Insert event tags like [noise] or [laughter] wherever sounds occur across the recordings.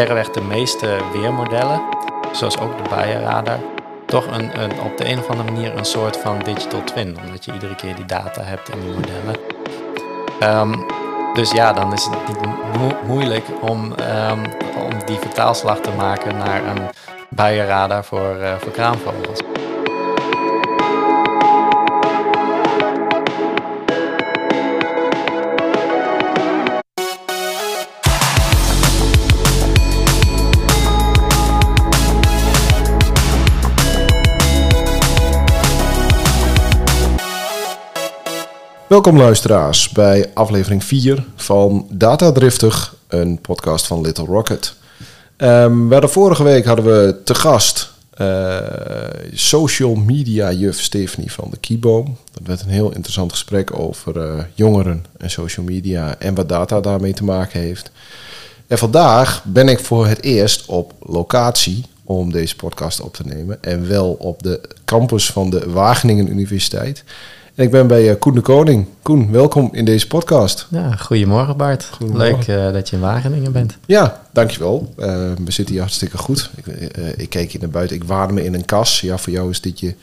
verreweg de meeste weermodellen, zoals ook de Bayer-radar, toch een, een, op de een of andere manier een soort van digital twin. Omdat je iedere keer die data hebt in die modellen. Ehm, dus ja, dan is het niet moeilijk om, ehm, om die vertaalslag te maken naar een Bayer-radar voor, uh, voor kraanvogels. Welkom luisteraars bij aflevering 4 van Data Driftig, een podcast van Little Rocket. Um, de vorige week hadden we te gast uh, social media juf Stephanie van de Kieboom. Dat werd een heel interessant gesprek over uh, jongeren en social media en wat data daarmee te maken heeft. En vandaag ben ik voor het eerst op locatie om deze podcast op te nemen. En wel op de campus van de Wageningen Universiteit ik ben bij eh, Koen de Koning. Koen, welkom in deze podcast. Ja, goedemorgen Bart. Goedemorgen. Leuk uh, dat je in Wageningen bent. Ja, dankjewel. Uh, we zitten hier hartstikke goed. Ik, ik keek hier naar buiten. Ik waarde me in een kas. Ja, voor jou is dit je,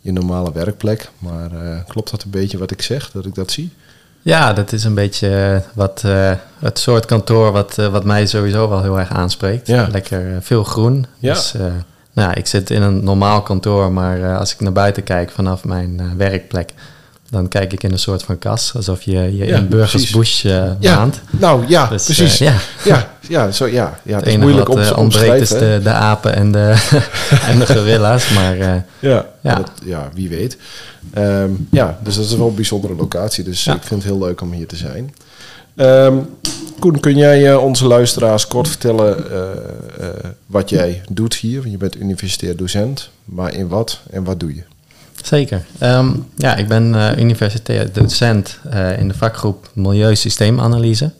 je normale werkplek. Maar klopt dat een beetje wat ik zeg, dat ik dat zie? Ja, dat is een beetje wat, het soort kantoor wat, wat mij sowieso wel heel erg aanspreekt. Ja. Lekker veel groen. Ja. Dus, nou, ik zit in een normaal kantoor, maar uh, als ik naar buiten kijk vanaf mijn uh, werkplek, dan kijk ik in een soort van kas, alsof je je ja, in Burgers Bush uh, ja, Nou ja, dus, precies. ja. ja, ja, zo, ja, ja het, is moeilijk om te ontbreken. is de, de apen en de, [laughs] en de gorilla's, maar ja, ja. Dat, ja, wie weet. Um, ja, dus dat is wel een bijzondere locatie, dus ik vind het heel leuk om hier te zijn. Um, Koen, kun jij uh, onze luisteraars kort vertellen uh, uh, wat jij doet hier? Je bent universitair docent, maar in wat en wat doe je? Zeker. Um, ja, ik ben universitair docent in de vakgroep Milieusysteemanalyse.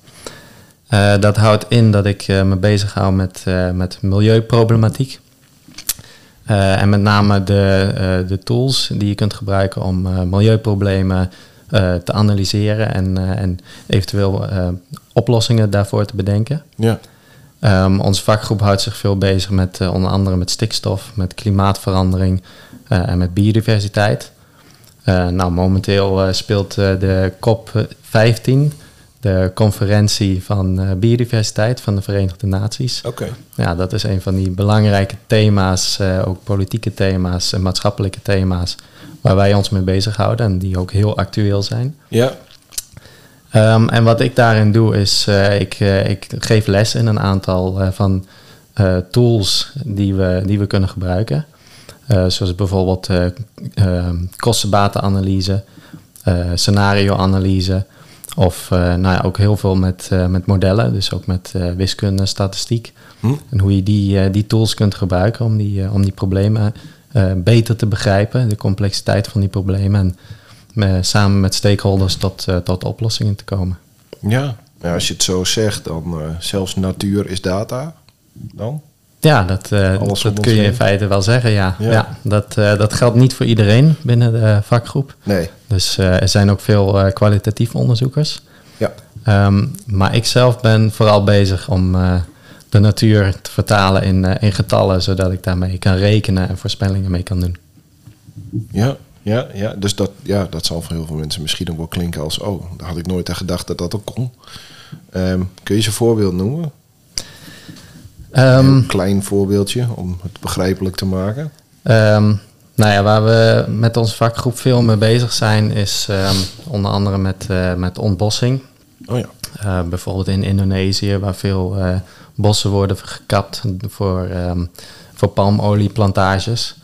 dat houdt in dat ik me bezighoud met, met milieuproblematiek. en met name de, de tools die je kunt gebruiken om milieuproblemen te analyseren en, uh, en eventueel uh, oplossingen daarvoor te bedenken. Ja. Um, onze vakgroep houdt zich veel bezig met onder andere met stikstof, met klimaatverandering en met biodiversiteit. nou, momenteel speelt de COP15, de conferentie van biodiversiteit van de Verenigde Naties. Oké. Ja, dat is een van die belangrijke thema's, ook politieke thema's en maatschappelijke thema's waar wij ons mee bezighouden en die ook heel actueel zijn. Ja. Um, en wat ik daarin doe is, uh, ik, uh, ik geef les in een aantal uh, van tools die we, die we kunnen gebruiken. zoals bijvoorbeeld ehm, kostenbatenanalyse, scenarioanalyse of nou ja, ook heel veel met, met modellen, dus ook met wiskunde, statistiek. Hm? En hoe je die, die tools kunt gebruiken om die, om die problemen uh, beter te begrijpen, de complexiteit van die problemen en uh, samen met stakeholders tot, uh, tot oplossingen te komen. Ja, ja, als je het zo zegt, dan zelfs natuur is data dan? Ja, dat, dat kun je in feite wel zeggen, ja. ja. dat, dat geldt niet voor iedereen binnen de vakgroep. Nee. Dus er zijn ook veel kwalitatieve onderzoekers. Ja. Um, maar ik zelf ben vooral bezig om de natuur te vertalen in, uh, in getallen, zodat ik daarmee kan rekenen en voorspellingen mee kan doen. Ja, ja, ja. dus dat, ja, dat zal voor heel veel mensen misschien ook wel klinken als, oh, daar had ik nooit aan gedacht dat dat ook kon. Um, kun je ze een voorbeeld noemen? Um, een klein voorbeeldje om het begrijpelijk te maken. Um, nou ja, waar we met onze vakgroep veel mee bezig zijn, is onder andere met, uh, met ontbossing. Oh ja. Uh, bijvoorbeeld in Indonesië, waar veel uh, bossen worden gekapt voor, um, voor palmolieplantages.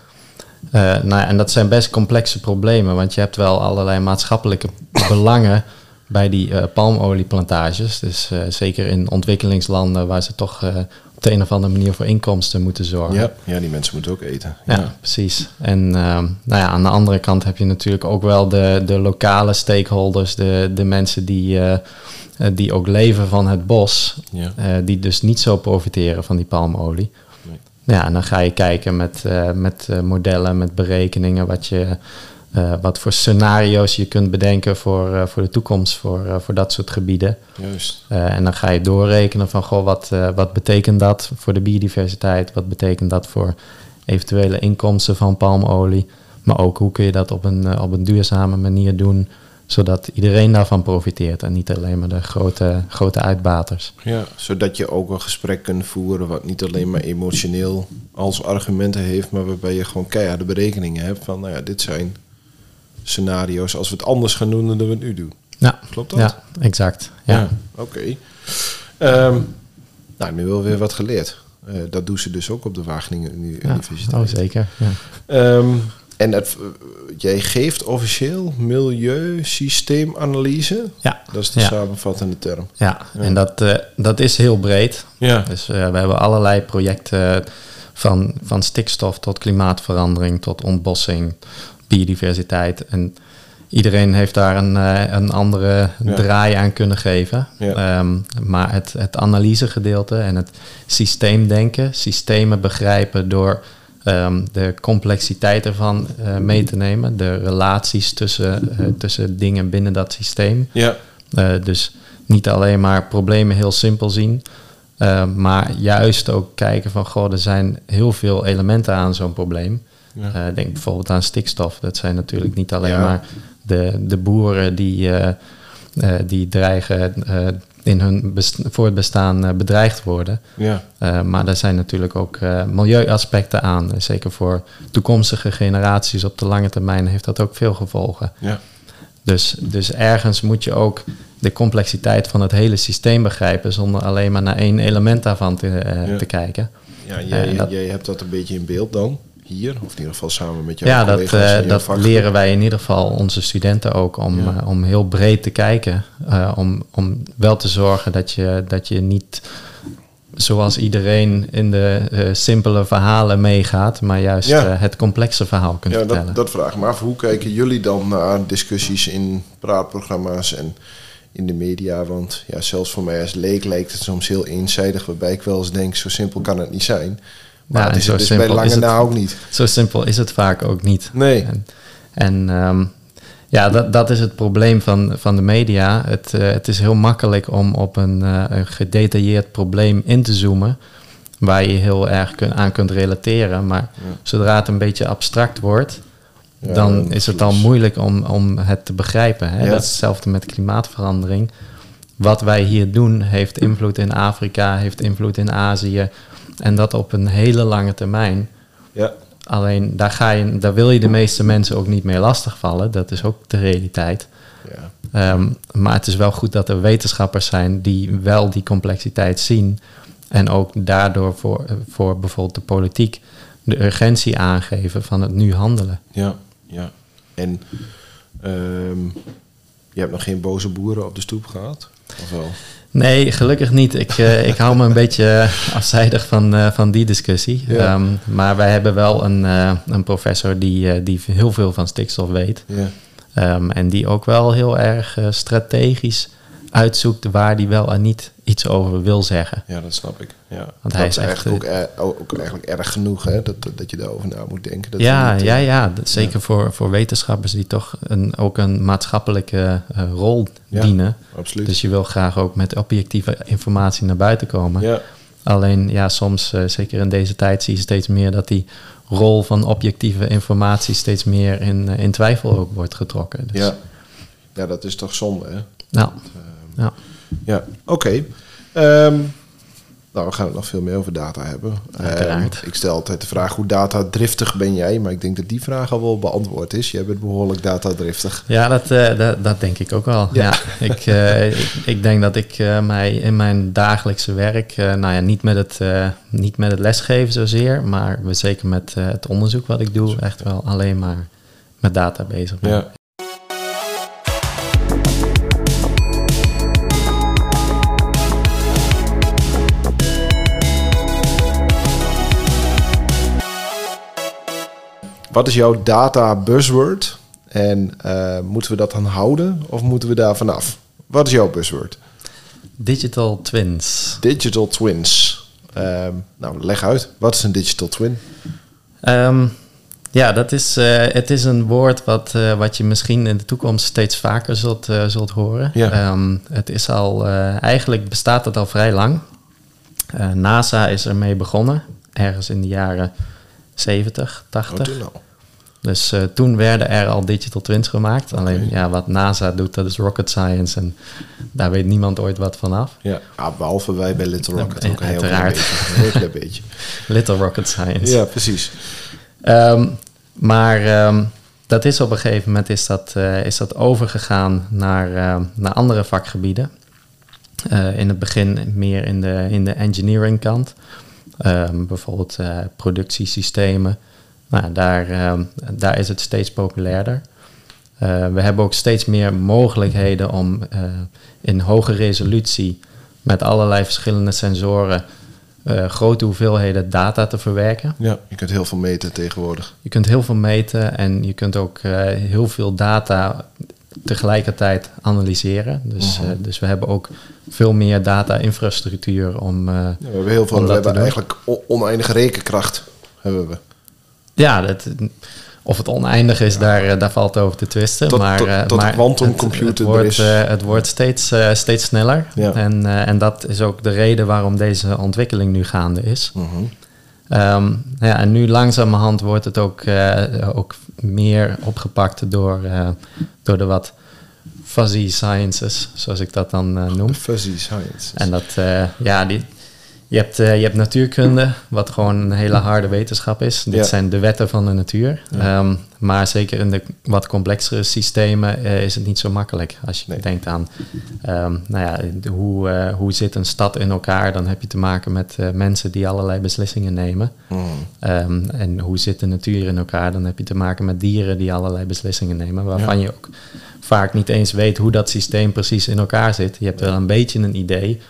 Uh, nou, en dat zijn best complexe problemen, want je hebt wel allerlei maatschappelijke [coughs] belangen bij die uh, palmolieplantages. Dus uh, zeker in ontwikkelingslanden waar ze toch op de een of andere manier voor inkomsten moeten zorgen. Ja, ja die mensen moeten ook eten. Ja, ja precies. En ehm, nou ja, aan de andere kant heb je natuurlijk ook wel de, de lokale stakeholders, de, de mensen die eh, die ook leven van het bos, ja. Eh, die dus niet zo profiteren van die palmolie. Nee. Ja, en dan ga je kijken met, eh, met modellen, met berekeningen, wat je, wat voor scenario's je kunt bedenken voor, voor de toekomst, voor, voor dat soort gebieden. Juist. En dan ga je doorrekenen van, goh, wat, wat betekent dat voor de biodiversiteit? Wat betekent dat voor eventuele inkomsten van palmolie? Maar ook hoe kun je dat op een, op een duurzame manier doen, zodat iedereen daarvan profiteert en niet alleen maar de grote, grote uitbaters. Ja, zodat je ook een gesprek kunt voeren wat niet alleen maar emotioneel als argumenten heeft, maar waarbij je gewoon keiharde berekeningen hebt van, nou ja, dit zijn scenario's als we het anders gaan doen dan we het nu doen. Ja, Klopt dat? ja exact. Ja. Oké. Ehm, nou, nu wel weer wat geleerd. Eh, dat doen ze dus ook op de Wageningen Uni- Ja, Universiteit. Oh, zeker. Ja. Ehm, en het, eh, jij geeft officieel milieusysteemanalyse. Ja. Dat is de Ja. samenvattende term. Ja, en dat, eh, dat is heel breed. Ja. Dus eh, we hebben allerlei projecten van, van stikstof tot klimaatverandering, tot ontbossing, biodiversiteit. En iedereen heeft daar een, een andere Ja. draai aan kunnen geven. Ja. Ehm, maar het, het analysegedeelte en het systeemdenken, systemen begrijpen door ehm, de complexiteit ervan eh, mee te nemen, de relaties tussen, eh, tussen dingen binnen dat systeem. Ja. Eh, dus niet alleen maar problemen heel simpel zien, maar juist ook kijken van, goh, er zijn heel veel elementen aan zo'n probleem. Ja. Denk bijvoorbeeld aan stikstof. Dat zijn natuurlijk niet alleen Ja. maar de, de boeren die, die dreigen in hun best- voortbestaan eh, bedreigd worden. Ja. Eh, maar er zijn natuurlijk ook eh, milieuaspecten aan. Zeker voor toekomstige generaties op de lange termijn heeft dat ook veel gevolgen. Ja. Dus, dus ergens moet je ook de complexiteit van het hele systeem begrijpen zonder alleen maar naar één element daarvan te, Ja. te kijken. Ja, jij, dat- jij hebt dat een beetje in beeld dan, hier, of in ieder geval samen met jouw Ja, dat, collega's eh, jouw dat vakgroep. leren wij in ieder geval onze studenten ook om, Ja. eh, om heel breed te kijken. eh, om, om wel te zorgen dat je, dat je niet zoals iedereen in de simpele verhalen meegaat, maar juist Ja. het complexe verhaal kunt Ja, vertellen. dat, dat vraag ik me af. Hoe kijken jullie dan naar discussies in praatprogramma's en in de media? Want ja, zelfs voor mij als leek lijkt het soms heel eenzijdig, waarbij ik wel eens denk, zo simpel kan het niet zijn. Maar Ja, is zo het dus bij simpel lange is het- na ook niet. Zo simpel is het vaak ook niet. Nee. En, en ehm, ja, dat, dat is het probleem van, van de media. Het, eh, het is heel makkelijk om op een, eh, een gedetailleerd probleem in te zoomen. Waar je heel erg kun, aan kunt relateren. Maar zodra het een beetje abstract wordt, Ja, dan is het al moeilijk om, om het te begrijpen. Hè? Ja. Dat is hetzelfde met klimaatverandering. Wat wij hier doen heeft invloed in Afrika, heeft invloed in Azië. En dat op een hele lange termijn. Ja, Alleen daar, ga je, daar wil je de meeste mensen ook niet mee lastigvallen. Dat is ook de realiteit. ja, Ehm, maar het is wel goed dat er wetenschappers zijn die wel die complexiteit zien. En ook daardoor voor, voor bijvoorbeeld de politiek de urgentie aangeven van het nu handelen. ja, ja. En ehm, je hebt nog geen boze boeren op de stoep gehad? Of wel? Nee, gelukkig niet. Ik, eh, ik hou me een beetje afzijdig van, eh, van die discussie. Ja. Ehm, maar wij hebben wel een, eh, een professor die, eh, die heel veel van stikstof weet. Ja, Ehm, en die ook wel heel erg eh, strategisch uitzoekt waar die wel en niet iets over wil zeggen. ja dat snap ik. Ja. Want dat hij is is echt, eigenlijk ook, ook eigenlijk erg genoeg, hè? Dat, dat je daarover na moet denken. Dat ja, niet, ja, eh, ja, zeker Voor, voor wetenschappers die toch een, ook een maatschappelijke eh, rol Ja, dienen. Absoluut. Dus je wil graag ook met objectieve informatie naar buiten komen. ja, Alleen ja, soms, eh, zeker in deze tijd, zie je steeds meer dat die rol van objectieve informatie steeds meer in, in twijfel ook wordt getrokken. Dus, ja. ja, dat is toch zonde, hè? Nou, ja. Ja, oké. Ehm, nou, we gaan het nog veel meer over data hebben. Ehm, ik stel altijd de vraag, hoe datadriftig ben jij? Maar ik denk dat die vraag al wel beantwoord is. Jij bent behoorlijk datadriftig. Ja, dat, eh, dat, dat denk ik ook wel. Ja. Ja. ik, eh, ik, ik denk dat ik eh, mij in mijn dagelijkse werk, nou ja, niet met, het, niet met het lesgeven zozeer, maar zeker met het onderzoek wat ik doe, echt wel alleen maar met data bezig ben. Ja. Wat is jouw data buzzword? En eh, moeten we dat dan houden of moeten we daar vanaf? Wat is jouw buzzword? Digital twins. Digital twins. Ehm, nou, leg uit. Wat is een digital twin? Ehm, Ja, dat is, uh, het is een woord wat, uh, wat je misschien in de toekomst steeds vaker zult, uh, zult horen. Ja. Um, het is al, eigenlijk bestaat het al vrij lang. NASA is ermee begonnen, ergens in de jaren 70, 80. Oh, toen al. Dus toen werden er al digital twins gemaakt. Alleen ja, wat NASA doet, dat is rocket science. En daar weet niemand ooit wat vanaf. Ja, ah, behalve wij bij Little Rocket ook een heel klein beetje. Een heel klein beetje. [laughs] Little rocket science. Ja, precies. Ehm, maar ehm, dat is op een gegeven moment is dat, eh, is dat overgegaan naar, ehm, naar andere vakgebieden. Eh, in het begin meer in de, in de engineering kant. Ehm, bijvoorbeeld eh, productiesystemen. Nou, daar, ehm, daar is het steeds populairder. Eh, we hebben ook steeds meer mogelijkheden om eh, in hoge resolutie met allerlei verschillende sensoren grote hoeveelheden data te verwerken. Ja, je kunt heel veel meten tegenwoordig. Je kunt heel veel meten en je kunt ook heel veel data tegelijkertijd analyseren. Dus, Mhm. eh, dus we hebben ook veel meer data-infrastructuur om. eh, Ja, we hebben heel veel, we hebben eigenlijk oneindige rekenkracht. Hebben we. ja, dat, of het oneindig is, daar, eh, daar valt over te twisten. Tot- maar, tot- eh, tot maar quantumcomputer het, er het wordt, is. het wordt steeds, eh, steeds sneller. Ja. En, eh, en dat is ook de reden waarom deze ontwikkeling nu gaande is. Mhm. Ehm, ja, en nu langzamerhand wordt het ook, eh, ook meer opgepakt door, eh, door de wat fuzzy sciences, zoals ik dat dan eh, noem. Fuzzy science. En dat, ja, die, je, hebt, eh, je hebt natuurkunde, wat gewoon een hele harde wetenschap is. Dit Ja. zijn de wetten van de natuur. Ja. Ehm, maar zeker in de wat complexere systemen eh, is het niet zo makkelijk. Als je Nee. denkt aan ehm, nou ja, de- hoe, eh, hoe zit een stad in elkaar, dan heb je te maken met mensen die allerlei beslissingen nemen. Mhm. Ehm, en hoe zit de natuur in elkaar? Dan heb je te maken met dieren die allerlei beslissingen nemen, waarvan je ook vaak niet eens weet hoe dat systeem precies in elkaar zit. Je hebt wel een beetje een idee.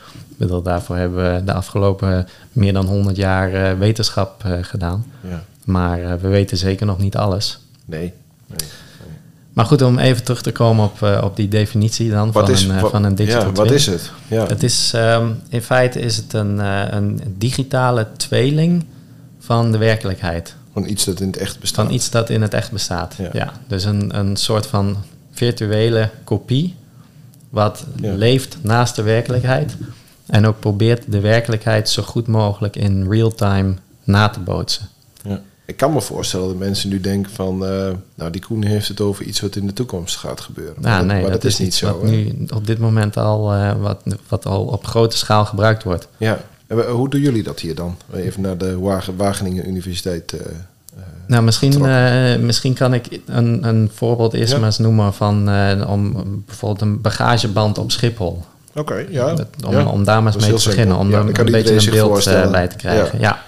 Bedoel, daarvoor hebben we de afgelopen meer dan 100 jaar eh, wetenschap eh, gedaan. Ja. Maar eh, we weten zeker nog niet alles. Nee. nee. Maar goed, om even terug te komen op, op die definitie dan Wat van, is, een, wat, van een digital ja, wat twin. is het? Ja. Het is, ehm, in feite is het een, een digitale tweeling van de werkelijkheid. Van iets dat in het echt bestaat. Van iets dat in het echt bestaat. Ja. Ja. dus een, een soort van virtuele kopie, wat Ja. leeft naast de werkelijkheid. En ook probeert de werkelijkheid zo goed mogelijk in real time na te bootsen. Ja. Ik kan me voorstellen dat mensen nu denken van... eh, nou, die Koen heeft het over iets wat in de toekomst gaat gebeuren. Maar dat, nee, maar dat, is niet zo. wat nu op dit moment al, eh, wat, wat al op grote schaal gebruikt wordt. Ja. En hoe doen jullie dat hier dan? Even naar de Wagen- Wageningen Universiteit. eh, Nou, misschien, misschien kan ik een, een voorbeeld eerst Ja. maar eens noemen van om bijvoorbeeld een bagageband op Schiphol. Oké, ja. Om, ja. om daar maar eens mee te beginnen, om Ja, er dan een beetje een beeld eh, bij te krijgen. Ja.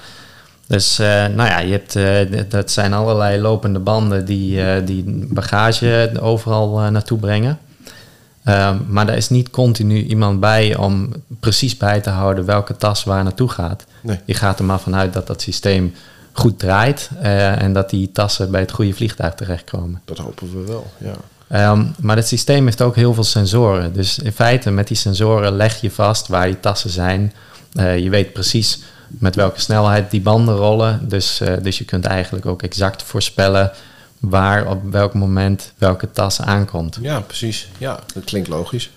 Dus eh, nou ja, je hebt, eh, dat zijn allerlei lopende banden die, eh, die bagage overal eh, naartoe brengen. Ehm, maar er is niet continu iemand bij om precies bij te houden welke tas waar naartoe gaat. Nee. Je gaat er maar vanuit dat dat systeem goed draait eh, en dat die tassen bij het goede vliegtuig terechtkomen. Dat hopen we wel, ja. Ehm, maar het systeem heeft ook heel veel sensoren. Dus in feite met die sensoren leg je vast waar die tassen zijn. Eh, je weet precies met welke snelheid die banden rollen. Dus, eh, dus je kunt eigenlijk ook exact voorspellen waar op welk moment welke tas aankomt. Ja, precies. Ja, dat klinkt logisch.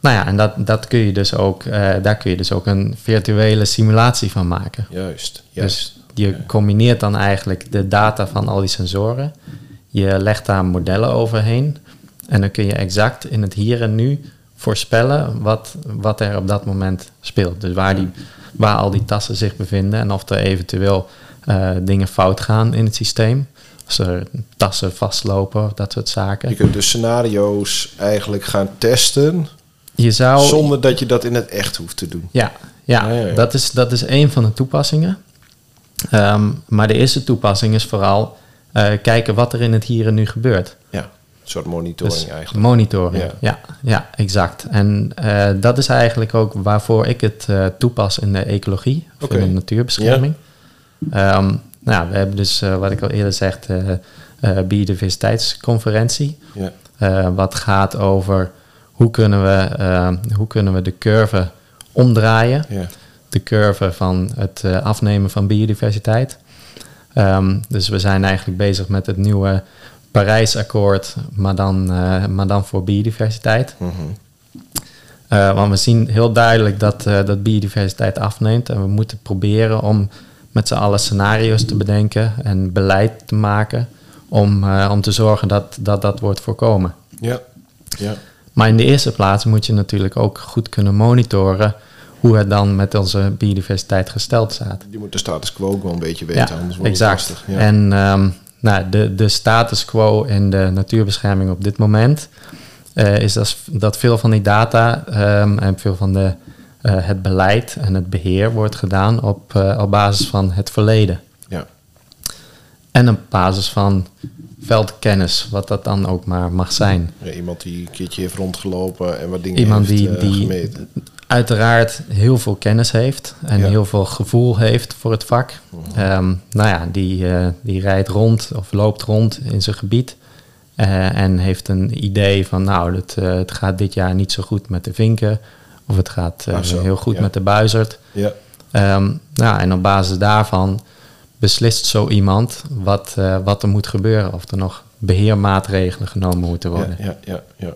Nou ja, en dat, dat kun je dus ook, eh, daar kun je dus ook een virtuele simulatie van maken. Juist, juist. Dus je combineert dan eigenlijk de data van al die sensoren. Je legt daar modellen overheen. En dan kun je exact in het hier en nu voorspellen wat, wat er op dat moment speelt. Dus waar, die, waar al die tassen zich bevinden en of er eventueel eh, dingen fout gaan in het systeem. Als er tassen vastlopen dat soort zaken. Je kunt dus scenario's eigenlijk gaan testen... Je zou, zonder dat je dat in het echt hoeft te doen. Ja, ja, ja. Dat, is, dat is een van de toepassingen. Ehm, maar de eerste toepassing is vooral kijken wat er in het hier en nu gebeurt. Ja, een soort monitoring Dus eigenlijk. monitoring, Ja. ja. Ja, exact. En eh, dat is eigenlijk ook waarvoor ik het eh, toepas in de ecologie, of in de natuurbescherming. Ehm, nou, we hebben dus, eh, wat ik al eerder zei, de eh, biodiversiteitsconferentie. Ja, Eh, wat gaat over hoe kunnen we, eh, hoe kunnen we de curve omdraaien ja. de curve van het eh, afnemen van biodiversiteit. Ehm, dus we zijn eigenlijk bezig met het nieuwe Parijsakkoord, maar dan, eh, maar dan voor biodiversiteit. Mhm. Eh, want we zien heel duidelijk dat, eh, dat biodiversiteit afneemt. En we moeten proberen om met z'n allen scenario's te bedenken en beleid te maken om, om te zorgen dat, dat dat wordt voorkomen. Ja. Ja. Maar in de eerste plaats moet je natuurlijk ook goed kunnen monitoren hoe het dan met onze biodiversiteit gesteld staat. Je moet de status quo ook wel een beetje weten, Ja, anders wordt exact. het lastig. Ja. En ehm, nou, de, de status quo in de natuurbescherming op dit moment eh, is dat, dat veel van die data ehm, en veel van de, eh, het beleid en het beheer wordt gedaan op, eh, op basis van het verleden. ja. En op basis van veldkennis, wat dat dan ook maar mag zijn. Ja, iemand die een keertje heeft rondgelopen en wat dingen Iemand heeft die, die gemeten. Uiteraard heel veel kennis heeft en Ja. heel veel gevoel heeft voor het vak. Ehm, nou ja, die, eh, die rijdt rond of loopt rond in zijn gebied eh, en heeft een idee van nou, het, eh, het gaat dit jaar niet zo goed met de vinken of het gaat Ah, heel goed ja. met de buizerd. Ja. Ehm, nou, en op basis daarvan beslist zo iemand wat, wat er moet gebeuren. Of er nog beheermaatregelen genomen moeten worden. Ja, ja, ja, ja.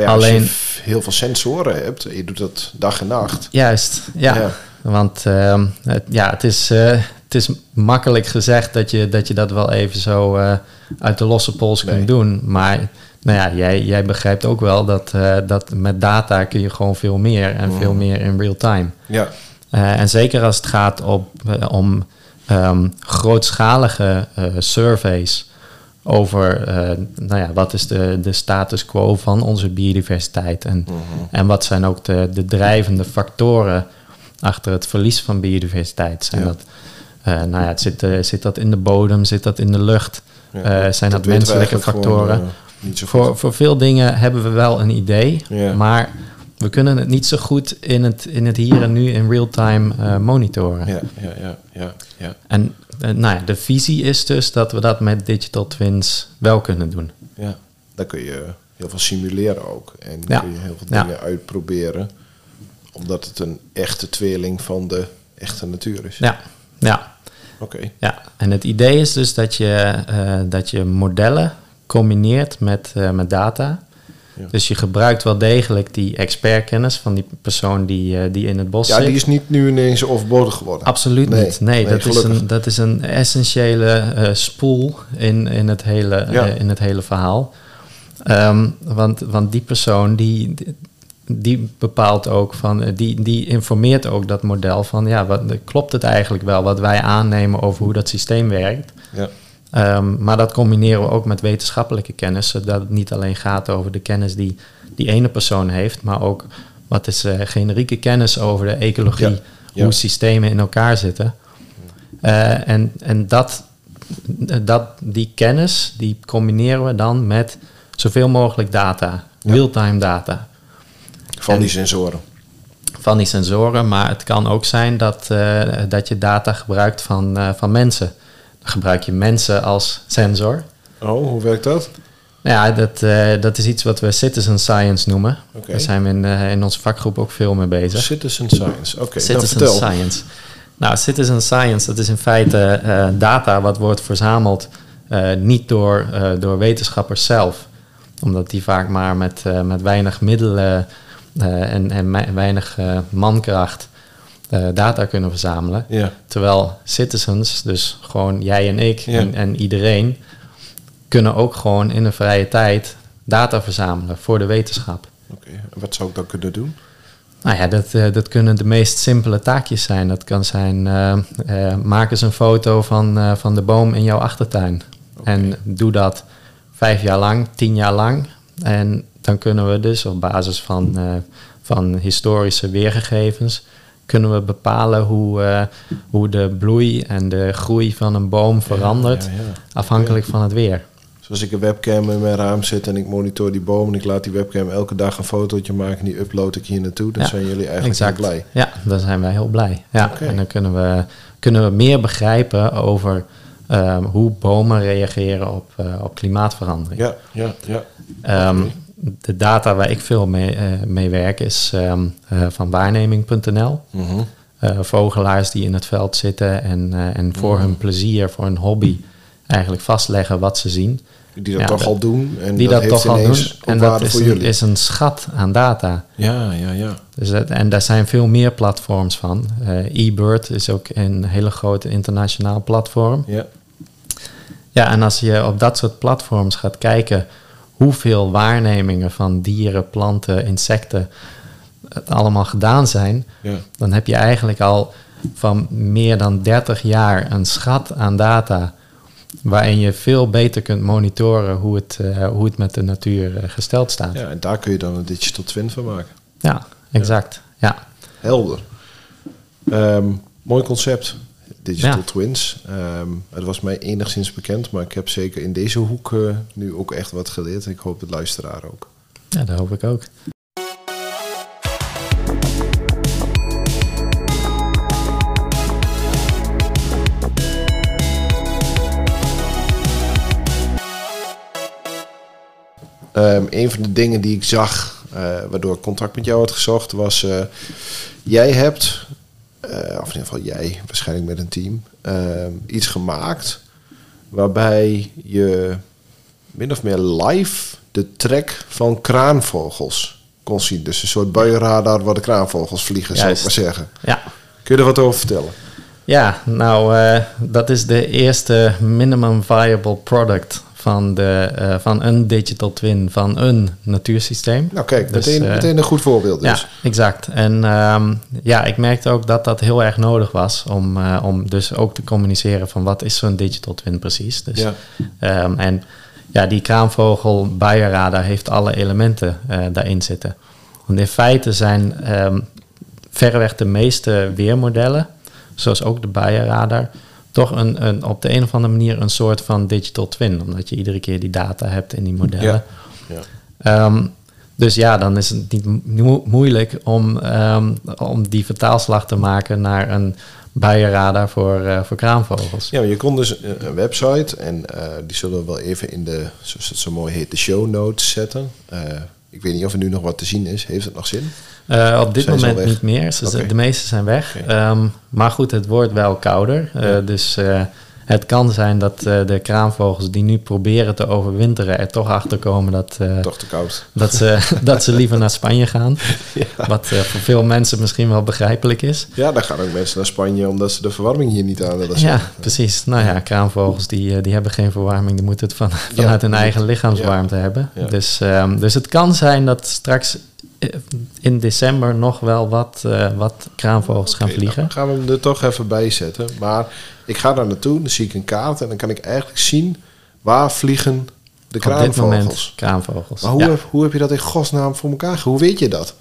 Maar ja, als Alleen- je heel veel sensoren hebt, je doet dat dag en nacht. Juist, ja. Ja. Want ehm, het, ja, het, is, eh, het is makkelijk gezegd dat je dat, je dat wel even zo eh, uit de losse pols Nee. kunt doen. Maar nou ja, jij, jij begrijpt ook wel dat, eh, dat met data kun je gewoon veel meer en veel meer in real time. Ja, en zeker als het gaat op, om ehm, grootschalige surveys over eh, nou ja, wat is de, de status quo van onze biodiversiteit en, en wat zijn ook de, de drijvende factoren achter het verlies van biodiversiteit. Zijn Ja. dat, eh, nou ja, het zit, eh, zit dat in de bodem, zit dat in de lucht, Ja, zijn dat, menselijke factoren? gewoon, niet zo goed. voor, voor veel dingen hebben we wel een idee, maar we kunnen het niet zo goed in het, in het hier en nu in real time monitoren. Ja, ja, ja, ja. En nou ja, de visie is dus dat we dat met digital twins wel kunnen doen. ja. Dan kun je heel veel simuleren ook. En Ja. kun je heel veel Ja. dingen uitproberen. Omdat het een echte tweeling van de echte natuur is. Ja, ja, Oké. ja. En het idee is dus dat je, eh, dat je modellen combineert met, eh, met data. Ja. Dus je gebruikt wel degelijk die expertkennis van die persoon die, eh, die in het bos Ja, zit. die is niet nu ineens overbodig geworden. Absoluut Nee, niet. Nee, nee, dat, is een, dat is een essentiële eh, spoel in, in, het hele, Ja. eh, in het hele verhaal. Ehm, want, want die persoon die, die bepaalt ook van, die, die informeert ook dat model van, ja, wat, klopt het eigenlijk wel wat wij aannemen over hoe dat systeem werkt? Ja. Ehm, maar dat combineren we ook met wetenschappelijke kennis, zodat het niet alleen gaat over de kennis die die ene persoon heeft, maar ook wat is eh, generieke kennis over de ecologie, Ja, ja. hoe systemen in elkaar zitten. Eh, en en dat, dat, die kennis, die combineren we dan met zoveel mogelijk data, Ja. real-time data Van En- die sensoren. van die sensoren. Maar het kan ook zijn dat, eh, dat je data gebruikt van, van mensen. Gebruik je mensen als sensor. Oh, hoe werkt dat? Nou Ja, dat, eh, dat is iets wat we citizen science noemen. Oké. Daar zijn we in, eh, in onze vakgroep ook veel mee bezig. Citizen science. Oké, nou citizen science. Nou, citizen science, dat is in feite eh, data wat wordt verzameld niet door, door wetenschappers zelf. Omdat die vaak maar met, met weinig middelen en, en weinig mankracht eh, data kunnen verzamelen. Ja. Terwijl citizens, dus gewoon jij en ik Ja. en, en iedereen, kunnen ook gewoon in een vrije tijd data verzamelen voor de wetenschap. Oké, wat zou ik dan kunnen doen? Nou ja, dat, eh, dat kunnen de meest simpele taakjes zijn. Dat kan zijn, eh, maak eens een foto van, van de boom in jouw achtertuin. En doe dat vijf jaar lang, tien jaar lang. En dan kunnen we dus op basis van, van historische weergegevens... kunnen we bepalen hoe, eh, hoe de bloei en de groei van een boom verandert... ja, ja. afhankelijk van het weer. Zoals ik een webcam in mijn raam zet en ik monitor die boom en ik laat die webcam elke dag een fotootje maken en die upload ik hier naartoe, dan Ja, zijn jullie eigenlijk exact. heel blij. Ja, dan zijn wij heel blij. Ja. En dan kunnen we, kunnen we meer begrijpen over ehm, hoe bomen reageren op, eh, op klimaatverandering. Ja, ja, ja. Ehm. De data waar ik veel mee, eh, mee werk is ehm, eh, van waarneming.nl. Mhm. eh, vogelaars die in het veld zitten en, en voor hun plezier, voor hun hobby, eigenlijk vastleggen wat ze zien. Die dat Ja, toch dat- al doen. En die dat, toch al doen. En dat is voor een, jullie. is een schat aan data. Ja, ja, ja. Dus dat, en daar zijn veel meer platforms van. EBird is ook een hele grote internationaal platform. Ja, Ja, en als je op dat soort platforms gaat kijken hoeveel waarnemingen van dieren, planten, insecten het allemaal gedaan zijn, ja. dan heb je eigenlijk al van meer dan 30 jaar een schat aan data waarin je veel beter kunt monitoren hoe het, eh, hoe het met de natuur eh, gesteld staat. Ja, ja, en daar kun je dan een digital twin van maken. exact. Ja. Helder. Ehm, mooi concept. Digital Ja. twins. Ehm, het was mij enigszins bekend, maar ik heb zeker in deze hoek eh, nu ook echt wat geleerd. Ik hoop de luisteraar ook. ja, dat hoop ik ook. Ehm, een van de dingen die ik zag, eh, waardoor ik contact met jou had gezocht, was... eh, jij hebt, of in ieder geval jij, waarschijnlijk met een team, ehm, iets gemaakt waarbij je min of meer live de trek van kraanvogels kon zien. Dus een soort buienradar waar de kraanvogels vliegen, zou ik maar zeggen. Ja. Kun je er wat over vertellen? Ja, nou, eh, dat is de eerste minimum viable product van, de, eh, van een digital twin van een natuursysteem. Nou kijk, Dus, meteen, eh, meteen een goed voorbeeld dus. Ja, exact. En ehm, ja, ik merkte ook dat dat heel erg nodig was om, eh, om dus ook te communiceren van wat is zo'n digital twin precies. Dus, Ja. ehm, en ja, die kraanvogel buienradar heeft alle elementen daarin zitten. Want in feite zijn ehm, verreweg de meeste weermodellen, zoals ook de buienradar, toch een, een, op de een of andere manier een soort van digital twin. Omdat je iedere keer die data hebt in die modellen. Ja. Ja. Ehm, dus ja, dan is het niet mo- moeilijk om, ehm, om die vertaalslag te maken naar een buienradar voor, eh, voor kraanvogels. Ja, je kon dus een een website en eh, die zullen we wel even in de, zoals het zo mooi heet, de show notes zetten. Eh, ik weet niet of er nu nog wat te zien is. Heeft het nog zin? Eh, op dit Zijn moment niet meer. De meeste zijn weg. Ehm, maar goed, het wordt wel kouder. Eh, Ja. Dus eh, het kan zijn dat eh, de kraanvogels die nu proberen te overwinteren er toch achter komen dat, eh, Toch te koud. dat, ze, [laughs] dat ze liever naar Spanje gaan. Ja. Wat eh, voor veel mensen misschien wel begrijpelijk is. Ja, dan gaan ook mensen naar Spanje omdat ze de verwarming hier niet aan willen Ja, zetten. precies. Nou ja, kraanvogels die, die hebben geen verwarming. Die moeten het van, vanuit hun eigen lichaamswarmte hebben. Ja. Dus, ehm, dus het kan zijn dat straks in december nog wel wat, wat kraanvogels gaan vliegen. nou, gaan we hem er toch even bij zetten. Maar ik ga daar naartoe, dan zie ik een kaart en dan kan ik eigenlijk zien waar vliegen de Op dit moment kraanvogels. kraanvogels. Maar hoe, Ja. heb, hoe heb je dat in godsnaam voor elkaar? Hoe weet je dat?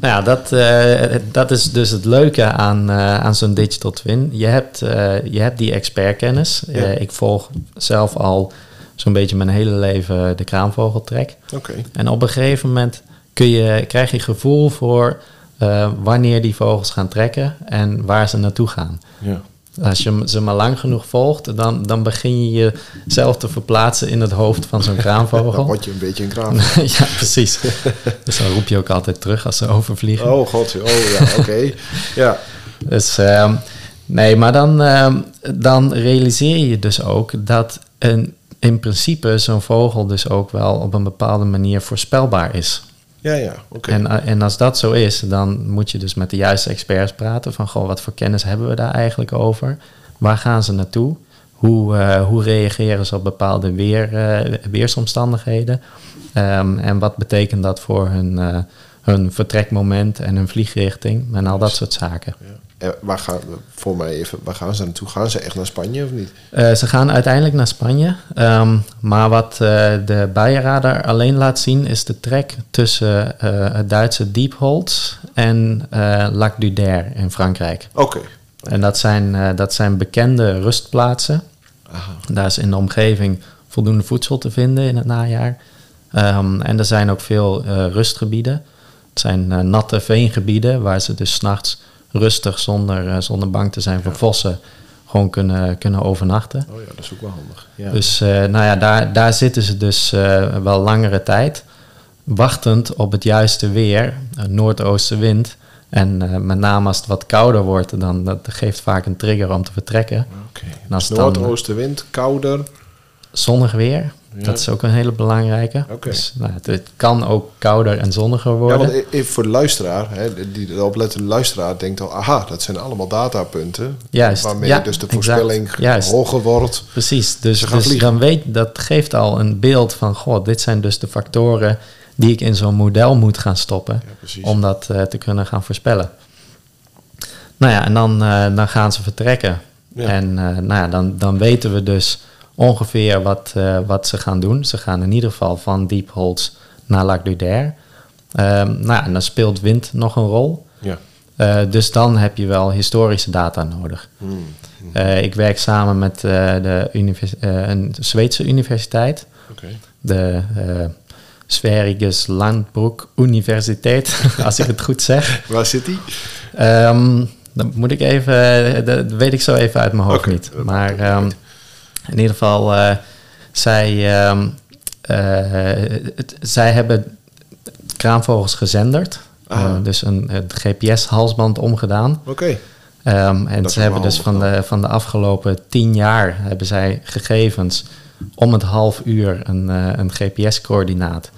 Nou ja, dat, eh, dat is dus het leuke aan, eh, aan zo'n digital twin. Je hebt, eh, je hebt die expertkennis. Ja. Ik volg zelf al zo'n beetje mijn hele leven de kraanvogeltrek. Oké. En op een gegeven moment kun je, krijg je gevoel voor wanneer die vogels gaan trekken en waar ze naartoe gaan. Ja. Als je ze maar lang genoeg volgt, dan, dan begin je jezelf te verplaatsen in het hoofd van zo'n [laughs] Dan kraanvogel. word je een beetje een kraanvogel. [laughs] ja, precies. dus dan roep je ook altijd terug als ze overvliegen. Oh god, oh ja, oké. [laughs] Ja, Dus ehm, nee, maar dan, ehm, dan realiseer je dus ook dat een, in principe zo'n vogel dus ook wel op een bepaalde manier voorspelbaar is. Ja, ja, oké. En, eh, en als dat zo is, dan moet je dus met de juiste experts praten van goh, wat voor kennis hebben we daar eigenlijk over? Waar gaan ze naartoe? Hoe, eh, hoe reageren ze op bepaalde weer, eh, weersomstandigheden? Ehm, en wat betekent dat voor hun, hun vertrekmoment en hun vliegrichting en al dat soort zaken? Ja. En waar gaan, voor mij even, waar gaan ze naartoe? Gaan ze echt naar Spanje of niet? Eh, ze gaan uiteindelijk naar Spanje. Ehm, maar wat eh, de buienradar alleen laat zien is de trek tussen eh, het Duitse Diepholz en eh Lac du Der in Frankrijk. Oké. En dat zijn, eh, dat zijn bekende rustplaatsen. Aha. Daar is in de omgeving voldoende voedsel te vinden in het najaar. Ehm, en er zijn ook veel eh, rustgebieden. Het zijn eh, natte veengebieden waar ze dus s'nachts rustig zonder, eh, zonder bang te zijn voor vossen gewoon kunnen, kunnen overnachten. Oh ja, dat is ook wel handig. Ja. Dus eh, nou ja, daar, daar zitten ze dus eh, wel langere tijd, wachtend op het juiste weer, een noordoostenwind, En met name als het wat kouder wordt, dan dat geeft vaak een trigger om te vertrekken. Oké. Dus Noordoostenwind, kouder. Zonnig weer, Ja. dat is ook een hele belangrijke. Dus, nou, het, het kan ook kouder en zonniger Ja, worden. want e- even voor de luisteraar, hè, die de oplettende luisteraar denkt al, aha, dat zijn allemaal datapunten. Juist, Waarmee ja, dus de voorspelling juist. hoger wordt. Precies, dus, dus dan weet dat geeft al een beeld van, goh, dit zijn dus de factoren die ik in zo'n model moet gaan stoppen Ja, om dat eh, te kunnen gaan voorspellen. Nou ja, en dan, eh, dan gaan ze vertrekken. Ja. En eh, nou ja, dan, dan weten we dus ongeveer wat, eh, wat ze gaan doen. Ze gaan in ieder geval van Diepholz naar Lac d'Uder. Ehm, nou ja, en dan speelt wind nog een rol. Ja. Eh, dus dan heb je wel historische data nodig. Hmm. Eh, ik werk samen met de een Zweedse universiteit, de Sveriges Landbroek Universiteit, [laughs] als ik het goed zeg. Waar zit die? Ehm, dan moet ik even, dat weet ik zo even uit mijn hoofd niet. dat Maar maakt in ieder geval, eh, zij, ehm, eh, het- zij hebben kraanvogels gezenderd. Ah. Eh, dus een, GPS-halsband omgedaan. Oké. Ehm, en Dat ze hebben dus van de, van de afgelopen tien jaar hebben zij gegevens om het half uur een, een GPS-coördinaat.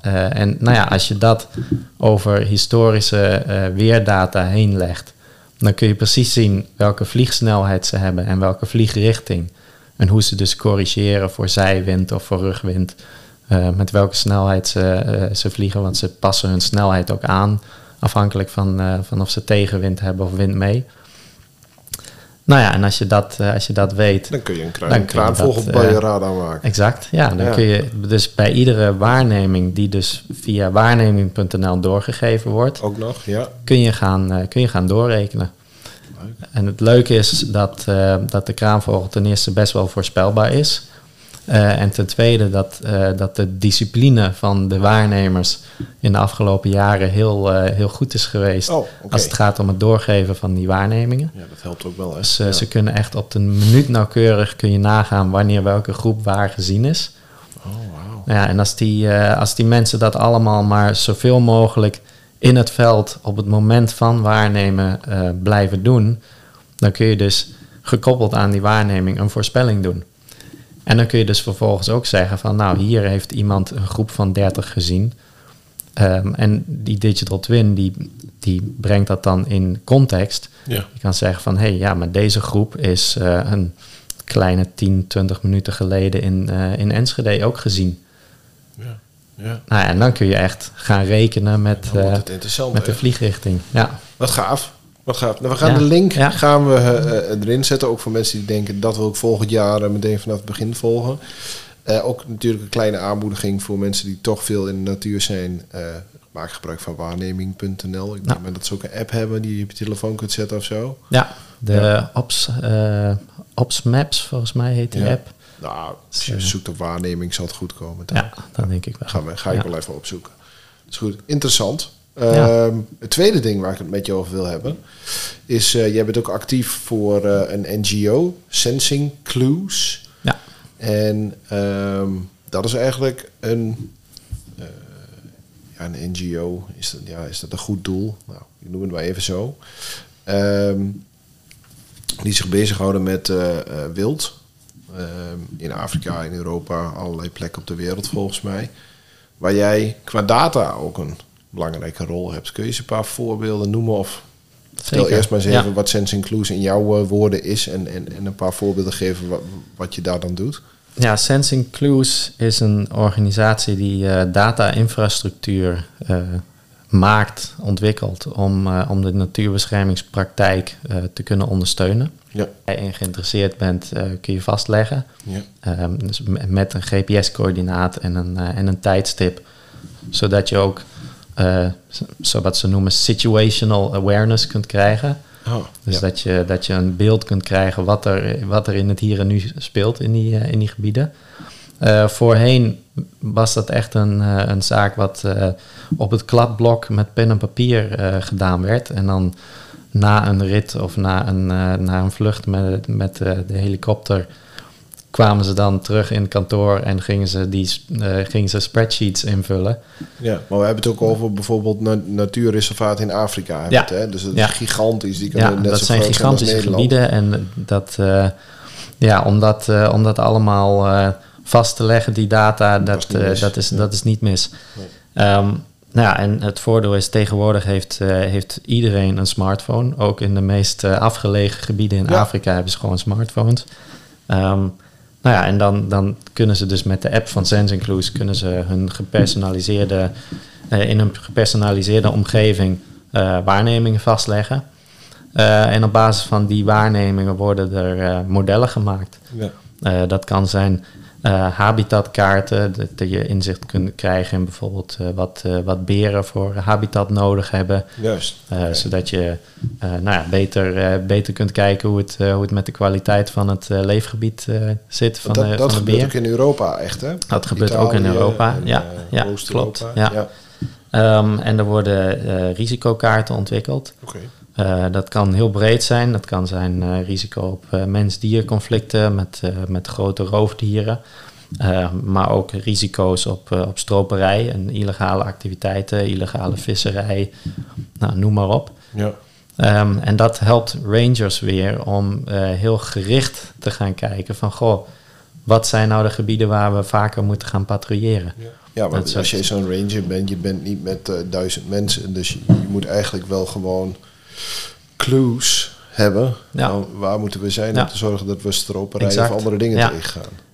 Eh, en nou ja, als je dat over historische weerdata heen legt, dan kun je precies zien welke vliegsnelheid ze hebben en welke vliegrichting. En hoe ze dus corrigeren voor zijwind of voor rugwind. Eh, met welke snelheid ze, eh, ze vliegen, want ze passen hun snelheid ook aan. Afhankelijk van, eh, van of ze tegenwind hebben of wind mee. Nou ja, en als je dat, als je dat weet, Dan kun je een kraan, Dan kun je kraanvogel dat, bij je radar maken. Exact, ja. Dan Ja. kun je dus bij iedere waarneming die dus via waarneming.nl doorgegeven wordt, Ook nog, ja. kun je gaan, kun je gaan doorrekenen. En het leuke is dat, eh, dat de kraanvogel ten eerste best wel voorspelbaar is. Eh, en ten tweede dat, eh, dat de discipline van de waarnemers in de afgelopen jaren heel, heel goed is geweest. Oh. Als het gaat om het doorgeven van die waarnemingen. Ja, dat helpt ook wel, hè. Dus Ja. ze kunnen echt op de minuut nauwkeurig kun je nagaan wanneer welke groep waar gezien is. Oh, wauw. Ja, en als die, als die mensen dat allemaal maar zoveel mogelijk in het veld op het moment van waarnemen eh, blijven doen, dan kun je dus gekoppeld aan die waarneming een voorspelling doen. En dan kun je dus vervolgens ook zeggen van nou, hier heeft iemand een groep van 30 gezien. Ehm, en die digital twin die, die brengt dat dan in context. Ja. Je kan zeggen van hé, hey, ja, maar deze groep is eh, een kleine 10, 20 minuten geleden in, eh, in Enschede ook gezien. Ja. Nou ja, en dan kun je echt gaan rekenen met, eh, met de vliegrichting. Ja, Wat gaaf. Wat gaaf. Nou, we gaan Ja, de link ja. gaan we, eh, eh, erin zetten. Ook voor mensen die denken dat wil ik volgend jaar meteen vanaf het begin volgen. Ook natuurlijk een kleine aanmoediging voor mensen die toch veel in de natuur zijn. Maak gebruik van waarneming.nl. Ik denk dat ze ook een app hebben die je op je telefoon kunt zetten of zo. ja de Ops, Ops Maps volgens mij heet die app. Nou, als je zoekt op waarneming zal het goed komen. Dan Ja, dat denk ik wel. gaan we, ga ik wel even opzoeken. Dat is goed. Interessant. Ja. Ehm, het tweede ding waar ik het met je over wil hebben, is eh, jij bent ook actief voor eh, een NGO, Sensing Clues. Ja, En ehm, dat is eigenlijk een, eh, ja, een NGO. Is dat, ja, is dat een goed doel? Nou, ik noem het maar even zo. Ehm, die zich bezighouden met wild. Ehm, in Afrika, in Europa, allerlei plekken op de wereld volgens mij. Waar jij qua data ook een belangrijke rol hebt. Kun je eens een paar voorbeelden noemen? Of vertel eerst maar eens even ja. wat Sensing Clues in jouw eh, woorden is. En, en, en een paar voorbeelden geven wat, wat je daar dan doet. Ja, Sensing Clues is een organisatie die eh, data-infrastructuur eh, maakt, ontwikkelt om, eh, om de natuurbeschermingspraktijk eh, te kunnen ondersteunen. Ja. Als je geïnteresseerd bent, eh, kun je vastleggen. Ja. Ehm, dus me- met een GPS-coördinaat en een, en een tijdstip. Zodat je ook, zo wat ze noemen, situational awareness kunt krijgen. Oh, Dus ja. dat, je, dat je een beeld kunt krijgen wat er, wat er in het hier en nu speelt in die, in die gebieden. Eh, voorheen was dat echt een, eh, een zaak wat eh, op het kladblok met pen en papier gedaan werd. En dan na een rit of na een, na een vlucht met, met de helikopter kwamen ze dan terug in het kantoor en gingen ze, die, gingen ze spreadsheets invullen. Ja, maar we hebben het ook over bijvoorbeeld na natuurreservaat in Afrika. Ja. het, hè? Dus dat Ja. is gigantisch. Die Ja, net dat zo zijn gigantische gebieden en dat, ja, om dat, om dat allemaal vast te leggen, die data, Dat dat, is niet eh, mis. dat, is, dat is niet mis. Nee. Ehm, nou ja, en het voordeel is tegenwoordig heeft, eh, heeft iedereen een smartphone. Ook in de meest eh, afgelegen gebieden in Ja. Afrika hebben ze gewoon smartphones. Ehm, nou ja, en dan, dan kunnen ze dus met de app van SenseInclude kunnen ze hun gepersonaliseerde, in een gepersonaliseerde omgeving waarnemingen vastleggen. En op basis van die waarnemingen worden er modellen gemaakt. Ja. Dat kan zijn eh, habitatkaarten, dat, dat je inzicht kunt krijgen in bijvoorbeeld eh, wat, eh, wat beren voor habitat nodig hebben. Juist. Zodat je nou ja, beter, beter kunt kijken hoe het, hoe het met de kwaliteit van het leefgebied zit van dat de, dat van de gebeurt ook in Europa echt, hè? Dat gebeurt ook in Europa. en, Ja, ja, klopt. Ja. ja. Ehm, en er worden risicokaarten ontwikkeld. Oké. Eh, dat kan heel breed zijn. Dat kan zijn eh, risico op eh, mens-dier-conflicten met, eh, met grote roofdieren. Eh, maar ook risico's op, op stroperij en illegale activiteiten, illegale visserij, nou, noem maar op. Ja. Ehm, en dat helpt rangers weer om eh, heel gericht te gaan kijken van... goh, wat zijn nou de gebieden waar we vaker moeten gaan patrouilleren? Ja, ja Dat want als je zo'n ranger bent, je bent niet met duizend mensen. Dus je, je moet eigenlijk wel gewoon clues hebben. Ja. Nou, waar moeten we zijn om te zorgen dat we stroperij of andere dingen tegengaan.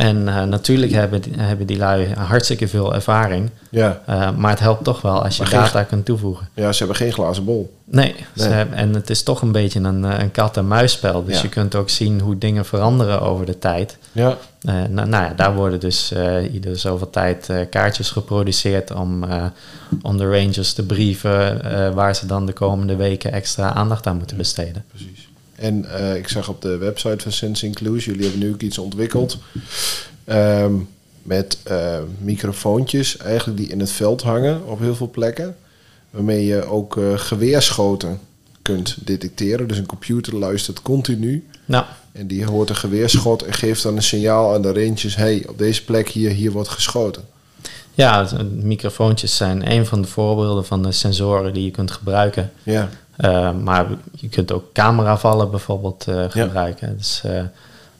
En eh, natuurlijk hebben die, hebben die lui hartstikke veel ervaring... Ja. Eh, maar het helpt toch wel als je Maar geen- data kunt toevoegen. ja, ze hebben geen glazen bol. Nee, ze hebben- en het is toch een beetje een, eh, een kat-en-muisspel. Dus Ja. je kunt ook zien hoe dingen veranderen over de tijd. Ja. Nou, nou ja, daar worden dus ieder zoveel tijd kaartjes geproduceerd om, om de rangers te brieven waar ze dan de komende weken extra aandacht aan moeten besteden. Precies. En eh, ik zag op de website van Sense Include, jullie hebben nu ook iets ontwikkeld ehm, met eh, microfoontjes eigenlijk die in het veld hangen op heel veel plekken. Waarmee je ook eh, geweerschoten kunt detecteren. Dus een computer luistert continu Nou, en die hoort een geweerschot en geeft dan een signaal aan de rangers. hey, op deze plek hier, hier wordt geschoten. ja, microfoontjes zijn een van de voorbeelden van de sensoren die je kunt gebruiken. Ja, Uh, maar je kunt ook cameravallen bijvoorbeeld uh, gebruiken. Dus uh,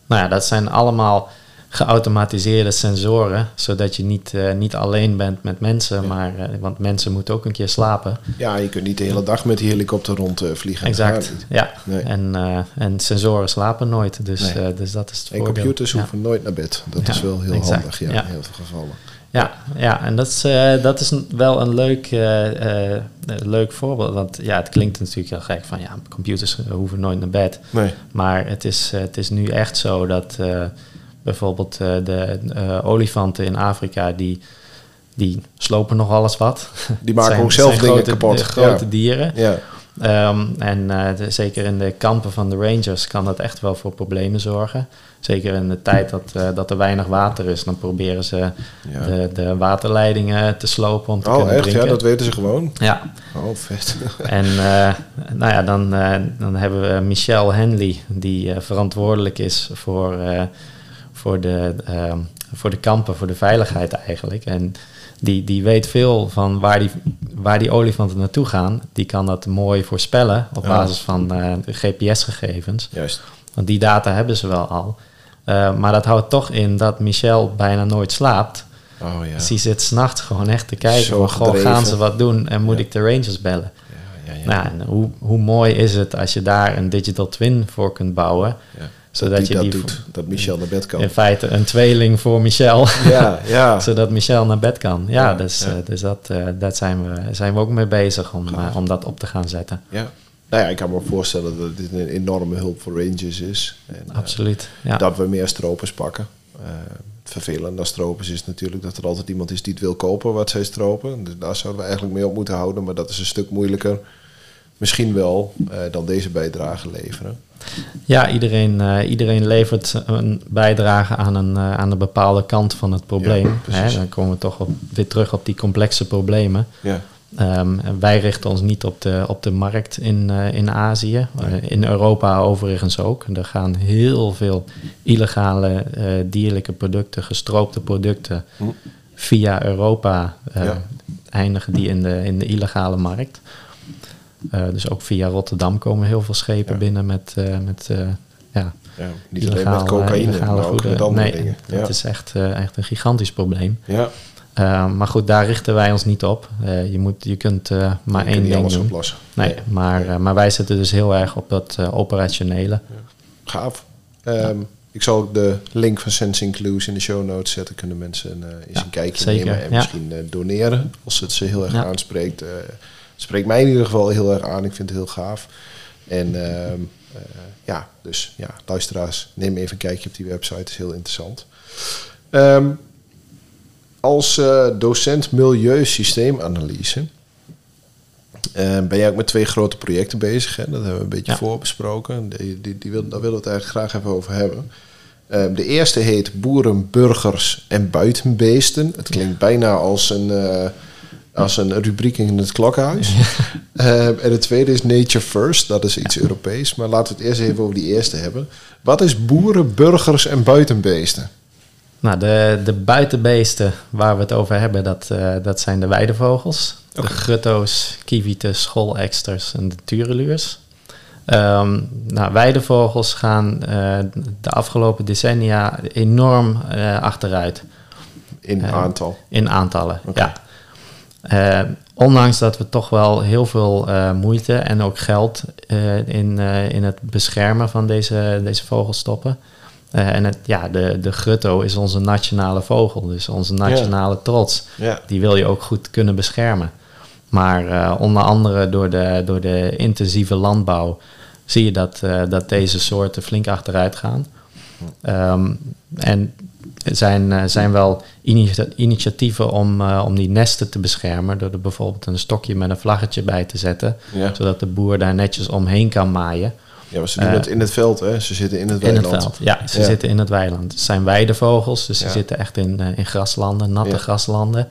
nou ja, dat zijn allemaal geautomatiseerde sensoren, zodat je niet, niet alleen bent met mensen, ja. maar, want mensen moeten ook een keer slapen. Ja, je kunt niet de hele dag met die helikopter rondvliegen. exact, ja. Nee. En, en sensoren slapen nooit, dus, nee. dus dat is het En voordeel. computers hoeven nooit naar bed. Dat is wel heel exact. handig, ja, in heel veel gevallen. Ja, ja, en dat is, uh, dat is wel een leuk, uh, uh, leuk voorbeeld. Want ja, het klinkt natuurlijk heel gek van ja, computers hoeven nooit naar bed. Nee. Maar het is, het is nu echt zo dat bijvoorbeeld de olifanten in Afrika, die, die slopen nog alles wat. Die maken ook zelf dingen grote, kapot. grote ja. dieren. Ja. Um, en de, zeker in de kampen van de rangers kan dat echt wel voor problemen zorgen. Zeker in de tijd dat, uh, dat er weinig water is, dan proberen ze ja. de, de, waterleidingen te slopen om te oh, kunnen echt? drinken. Ja, dat weten ze gewoon? Ja. Oh, vet. [laughs] en uh, nou ja, dan, dan hebben we Michelle Henley, die eh, verantwoordelijk is voor, eh, voor, de, ehm, voor de kampen, voor de veiligheid eigenlijk. En die, die weet veel van waar die, waar die olifanten naartoe gaan. Die kan dat mooi voorspellen op basis van uh, GPS-gegevens. Juist. Want die data hebben ze wel al. Uh, maar dat houdt toch in dat Michel bijna nooit slaapt. Oh, ja. Dus die zit s'nachts gewoon echt te kijken. Zo van, gaan ze wat doen en moet ja. ik de Rangers bellen? Ja, ja, nou, en hoe, hoe mooi is het als je daar een digital twin voor kunt bouwen. Zodat dat je dat die doet, dat Michel naar bed kan. In feite een tweeling voor Michel. Ja, ja. [laughs] zodat Michel naar bed kan. Ja, dus, uh, dus dat, uh, dat zijn, we, zijn we ook mee bezig om, uh, om dat op te gaan zetten. Ja. Nou ja, ik kan me voorstellen dat dit een enorme hulp voor rangers is. En, Absoluut, ja. Dat we meer stropers pakken. Het vervelende aan stropers is natuurlijk dat er altijd iemand is die het wil kopen wat zij stropen. Dus daar zouden we eigenlijk mee op moeten houden. Maar dat is een stuk moeilijker. Misschien wel uh, dan deze bijdrage leveren. Ja, iedereen, uh, iedereen levert een bijdrage aan een, uh, aan een bepaalde kant van het probleem. Ja, Hè? Dan komen we toch op, weer terug op die complexe problemen. Ja. Ehm, wij richten ons niet op de, op de markt in, eh, in Azië. Eh, in Europa overigens ook. Er gaan heel veel illegale eh, dierlijke producten, gestroopte producten, Hm. via Europa Ja. eindigen die in de, in de illegale markt. Eh, dus ook via Rotterdam komen heel veel schepen Ja. binnen met, eh, met eh, ja, Ja, niet alleen met cocaïne, maar ook goederen. met andere nee, dingen. Ja. dat is echt, echt een gigantisch probleem. ja, Uh, maar goed, daar richten wij ons niet op. Uh, je, moet, je kunt uh, maar je één kunt ding alles doen. oplossen. Nee, Nee. Maar, uh, maar wij zitten dus heel erg op dat operationele. Gaaf. Um, ik zal ook de link van Sensing Clues in de show notes zetten. Kunnen mensen eens Ja, een kijkje nemen en ja. misschien doneren. Als het ze heel erg Ja. aanspreekt. Spreekt mij in ieder geval heel erg aan. Ik vind het heel gaaf. En ehm, uh, ja, dus ja, luisteraars, neem even een kijkje op die website. Het is heel interessant. Um, als uh, docent milieusysteemanalyse uh, ben jij ook met twee grote projecten bezig. Hè? Dat hebben we een beetje Ja. voorbesproken. Die, die, die wil, daar willen we het eigenlijk graag even over hebben. Uh, de eerste heet Boeren, Burgers en Buitenbeesten. Het klinkt bijna als een, uh, als een rubriek in het klokhuis. Uh, en de tweede is Nature First. Dat is iets Europees. Maar laten we het eerst even over die eerste hebben. Wat is Boeren, Burgers en Buitenbeesten? Nou, de, de buitenbeesten waar we het over hebben, dat, uh, dat zijn de weidevogels. De grutto's, kievieten, schooleksters en de tureluurs. Um, nou, weidevogels gaan uh, de afgelopen decennia enorm uh, achteruit. In aantal? In aantallen, ja. Uh, ondanks dat we toch wel heel veel uh, moeite en ook geld uh, in, in het beschermen van deze, deze vogels stoppen. En het, ja, de, de grutto is onze nationale vogel, dus onze nationale trots. Die wil je ook goed kunnen beschermen. Maar onder andere door de, door de intensieve landbouw zie je dat, dat deze soorten flink achteruit gaan. Um, en er zijn, uh, zijn wel initia initiatieven om, uh, om die nesten te beschermen. Door er bijvoorbeeld een stokje met een vlaggetje bij te zetten. Ja. Zodat de boer daar netjes omheen kan maaien. Ja, maar ze doen het in het veld, hè? Ze zitten in het In weiland. het veld, ja. Ze Ja. zitten in het weiland. Het zijn weidevogels, dus ze zitten echt in, in graslanden, natte graslanden.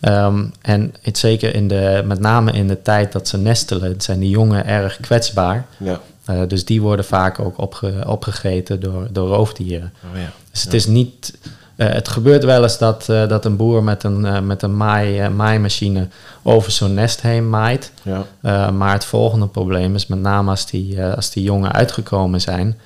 Um, en het, zeker in de, met name in de tijd dat ze nestelen, zijn die jongen erg kwetsbaar. Ja. Uh, dus die worden vaak ook opge, opgegeten door, door roofdieren. Oh, ja. Dus het is niet. Uh, het gebeurt wel eens dat, uh, dat een boer met een, met een maai, maaimachine over zo'n nest heen maait. Ja. maar het volgende probleem is met name als die, als die jongen uitgekomen zijn,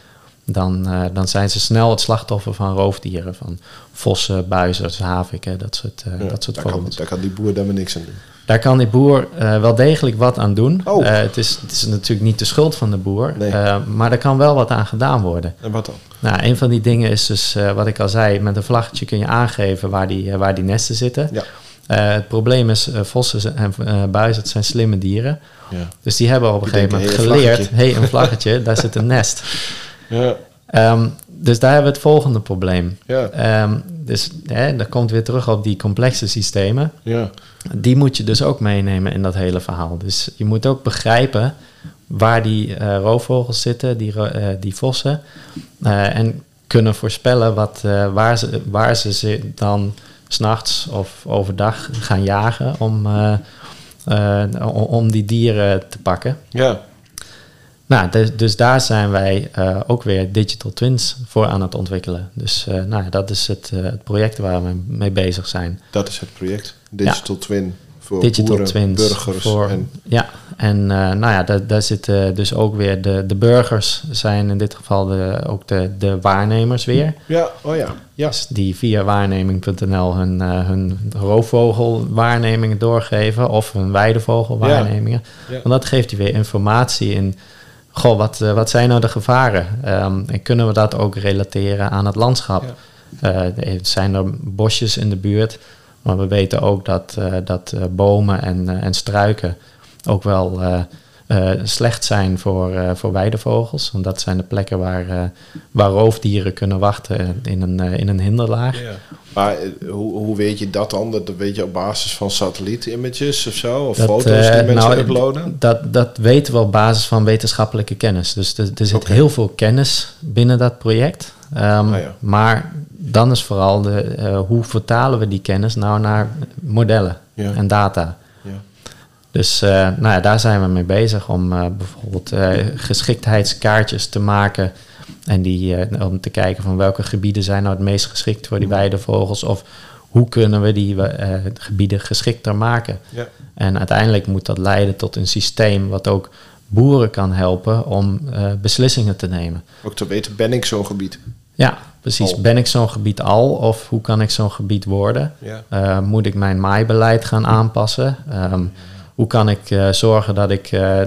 dan, dan zijn ze snel het slachtoffer van roofdieren. Van vossen, buizers, haviken, dat soort, dat soort daar, kan, daar kan die boer dan maar niks aan doen. Daar kan die boer uh, wel degelijk wat aan doen. Oh. Uh, het, is, het is natuurlijk niet de schuld van de boer, Nee. uh, maar er kan wel wat aan gedaan worden. En wat dan? Nou, een van die dingen is dus, wat ik al zei, met een vlaggetje kun je aangeven waar die, waar die nesten zitten. Ja. Het probleem is, vossen en buizen zijn slimme dieren. Ja. Dus die hebben op een gegeven moment geleerd, hé, hey, een vlaggetje, [laughs] daar zit een nest. Ja. Um, dus daar hebben we het volgende probleem. Ja. Um, dus hè, dat komt weer terug op die complexe systemen. Ja. Die moet je dus ook meenemen in dat hele verhaal. Dus je moet ook begrijpen waar die uh, roofvogels zitten, die, uh, die vossen. Uh, en kunnen voorspellen wat, waar, ze, waar ze ze dan s'nachts of overdag gaan jagen om, om die dieren te pakken. Ja. Nou, dus, dus daar zijn wij uh, ook weer digital twins voor aan het ontwikkelen. Dus uh, nou, dat is het, uh, het, project waar we mee bezig zijn. Dat is het project. Digital ja. Twin voor digital boeren, twins burgers. Voor, en ja, en nou ja, daar, daar zitten dus ook weer de, de burgers zijn in dit geval de, ook de, de waarnemers weer. Ja, oh ja. ja. Dus die via waarneming.nl hun, hun roofvogelwaarnemingen doorgeven of hun weidevogelwaarnemingen. Ja. Ja. Want dat geeft je weer informatie in goh, wat, uh, wat zijn nou de gevaren? Um, en kunnen we dat ook relateren aan het landschap? Ja. Uh, zijn er bosjes in de buurt? Maar we weten ook dat, uh, dat bomen en, en struiken ook wel slecht zijn voor, voor weidevogels. Want dat zijn de plekken waar, waar roofdieren kunnen wachten in een, in een hinderlaag. Ja. Maar hoe, hoe weet je dat dan? Dat weet je op basis van satelliet-images of zo? Of dat, foto's die mensen nou, uploaden? Dat, dat weten we op basis van wetenschappelijke kennis. Dus er, er zit okay. heel veel kennis binnen dat project. Um, ah, ja. Maar dan is vooral de, uh, hoe vertalen we die kennis nou naar modellen ja. en data. Dus uh, nou ja, daar zijn we mee bezig om uh, bijvoorbeeld uh, geschiktheidskaartjes te maken. En die, om te kijken van welke gebieden zijn nou het meest geschikt voor die weidevogels. Of hoe kunnen we die gebieden geschikter maken. Ja. En uiteindelijk moet dat leiden tot een systeem wat ook boeren kan helpen om beslissingen te nemen. Ook te weten, ben ik zo'n gebied? Ja, precies. Ben ik zo'n gebied al of hoe kan ik zo'n gebied worden? Ja. moet ik mijn maaibeleid gaan aanpassen? Um, hoe kan ik uh, zorgen dat ik uh,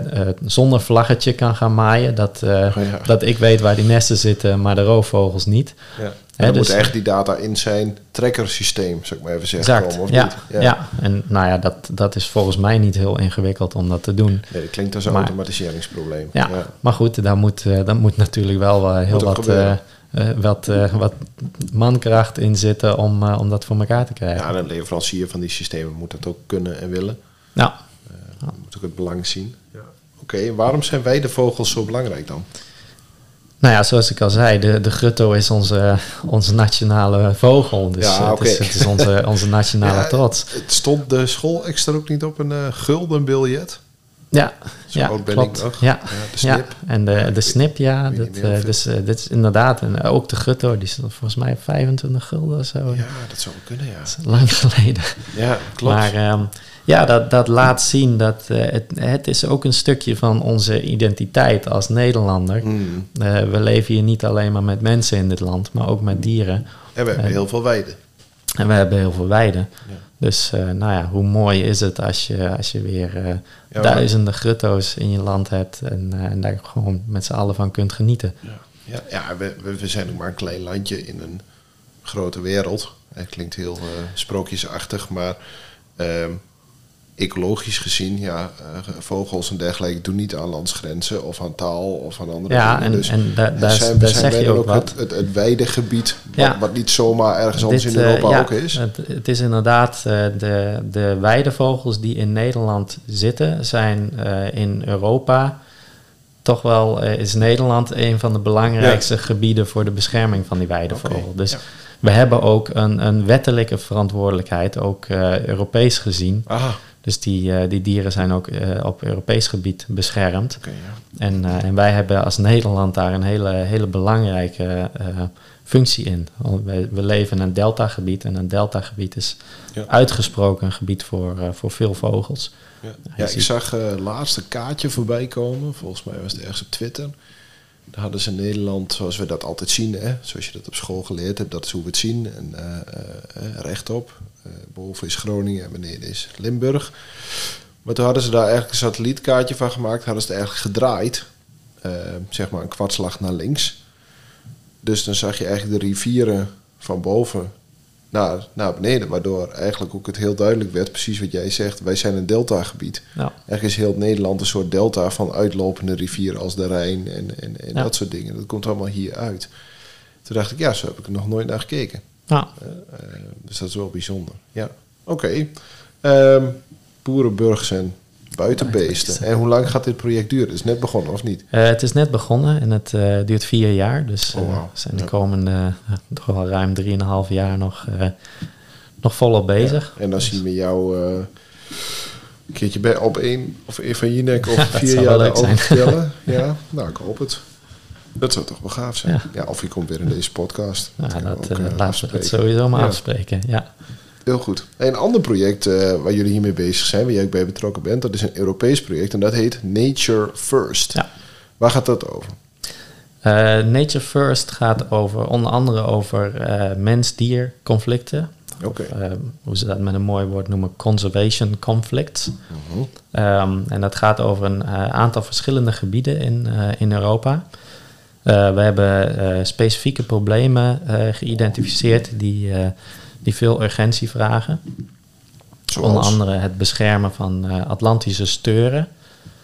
zonder vlaggetje kan gaan maaien? Dat, oh, ja. dat ik weet waar die nesten zitten, maar de roofvogels niet. Ja. Dus, moet echt die data in zijn trekkersysteem, zou ik maar even zeggen. Exact, of ja, niet? ja. ja. En nou ja, dat, dat is volgens mij niet heel ingewikkeld om dat te doen. Nee, dat klinkt als een automatiseringsprobleem. Ja, maar goed, daar moet, daar moet natuurlijk wel heel wat... Uh, wat, uh, wat mankracht in zitten om, uh, om dat voor elkaar te krijgen. Ja, en een leverancier van die systemen moet dat ook kunnen en willen. Ja. Je moet ook het belang zien. Ja. Oké, okay, waarom zijn wij de vogels zo belangrijk dan? Nou ja, zoals ik al zei, de, de grutto is onze, onze nationale vogel. Dus ja, okay. het, is, het, is, onze, onze nationale [laughs] ja, trots. Het stond de school extra ook niet op een uh, gulden biljet? Ja, Zo ja klopt. Ja, ja, de snip. en de, de snip, ja. Dat, uh, dus uh, dit is inderdaad, en ook de grutto, die stond volgens mij 25 gulden of zo. Ja, dat zou kunnen, ja. Dat is lang [laughs] geleden. Ja, klopt. Maar um, ja, dat, dat laat zien dat uh, het, het is ook een stukje van onze identiteit als Nederlander. Mm. Uh, we leven hier niet alleen maar met mensen in dit land, maar ook met dieren. En we hebben heel veel weiden. En we hebben heel veel weiden. Ja. Dus uh, nou ja, hoe mooi is het als je, als je weer ja, duizenden grutto's in je land hebt en, en daar gewoon met z'n allen van kunt genieten. Ja, ja, ja we, we zijn ook maar een klein landje in een grote wereld. Het klinkt heel sprookjesachtig, maar ehm, ecologisch gezien, ja, uh, vogels en dergelijke doen niet aan landsgrenzen of aan taal of aan andere ja, dingen. En, dus en da, daar, zijn, daar zeg je ook wat. Het, het, het weidegebied, ja. wat, niet zomaar ergens anders in Europa uh, ja, ook is. Het, het is inderdaad, uh, de, de weidevogels die in Nederland zitten, zijn in Europa toch wel, is Nederland een van de belangrijkste gebieden voor de bescherming van die weidevogel. Okay. Dus we hebben ook een, een wettelijke verantwoordelijkheid, ook Europees gezien. Aha dus die, uh, die dieren zijn ook uh, op Europees gebied beschermd. Okay, ja. en, uh, en wij hebben als Nederland daar een hele, hele belangrijke functie in. We, we leven in een deltagebied en een deltagebied is ja. uitgesproken een gebied voor, voor veel vogels. Ja, ja ik zag laatst een kaartje voorbij komen. Volgens mij was het ergens op Twitter. Daar hadden ze in Nederland, zoals we dat altijd zien, hè, zoals je dat op school geleerd hebt, dat is hoe we het zien. En rechtop, uh, boven is Groningen en beneden is Limburg. Maar toen hadden ze daar eigenlijk een satellietkaartje van gemaakt. Hadden ze het eigenlijk gedraaid. Uh, zeg maar een kwartslag naar links. Dus dan zag je eigenlijk de rivieren van boven naar, naar beneden. Waardoor eigenlijk ook het heel duidelijk werd, precies wat jij zegt. Wij zijn een deltagebied. Ja. Eigenlijk is heel Nederland een soort delta van uitlopende rivieren als de Rijn en, en, en ja. dat soort dingen. Dat komt allemaal hier uit. Toen dacht ik, ja, zo heb ik er nog nooit naar gekeken. Ja. Uh, dus dat is wel bijzonder. Ja, oké. Okay. Um, boerenburgers en buitenbeesten. En hoe lang gaat dit project duren? Het is net begonnen, of niet? Uh, het is net begonnen en het uh, duurt vier jaar. Dus uh, oh, wow. zijn de komende toch wel ruim drieënhalf jaar nog, nog volop bezig. Ja. En dan zien we jou een keertje bij op één of een van je nek of vier jaar overtellen. [laughs] ja, nou ik hoop het. Dat zou toch wel gaaf zijn. Ja. ja of je komt weer in deze podcast. Ja, dat, dat uh, laten we dat sowieso maar ja. afspreken. Ja. Heel goed. een ander project uh, waar jullie hiermee bezig zijn, waar jij ook bij betrokken bent, dat is een Europees project en dat heet Nature First. Ja. Waar gaat dat over? Uh, Nature First gaat over onder andere over mens-dier conflicten. Okay. Of, hoe ze dat met een mooi woord noemen, conservation conflicts. Uh -huh. um, en dat gaat over een aantal verschillende gebieden in, in Europa. Uh, we hebben uh, specifieke problemen uh, geïdentificeerd die, die veel urgentie vragen. Zoals? Onder andere het beschermen van Atlantische steuren.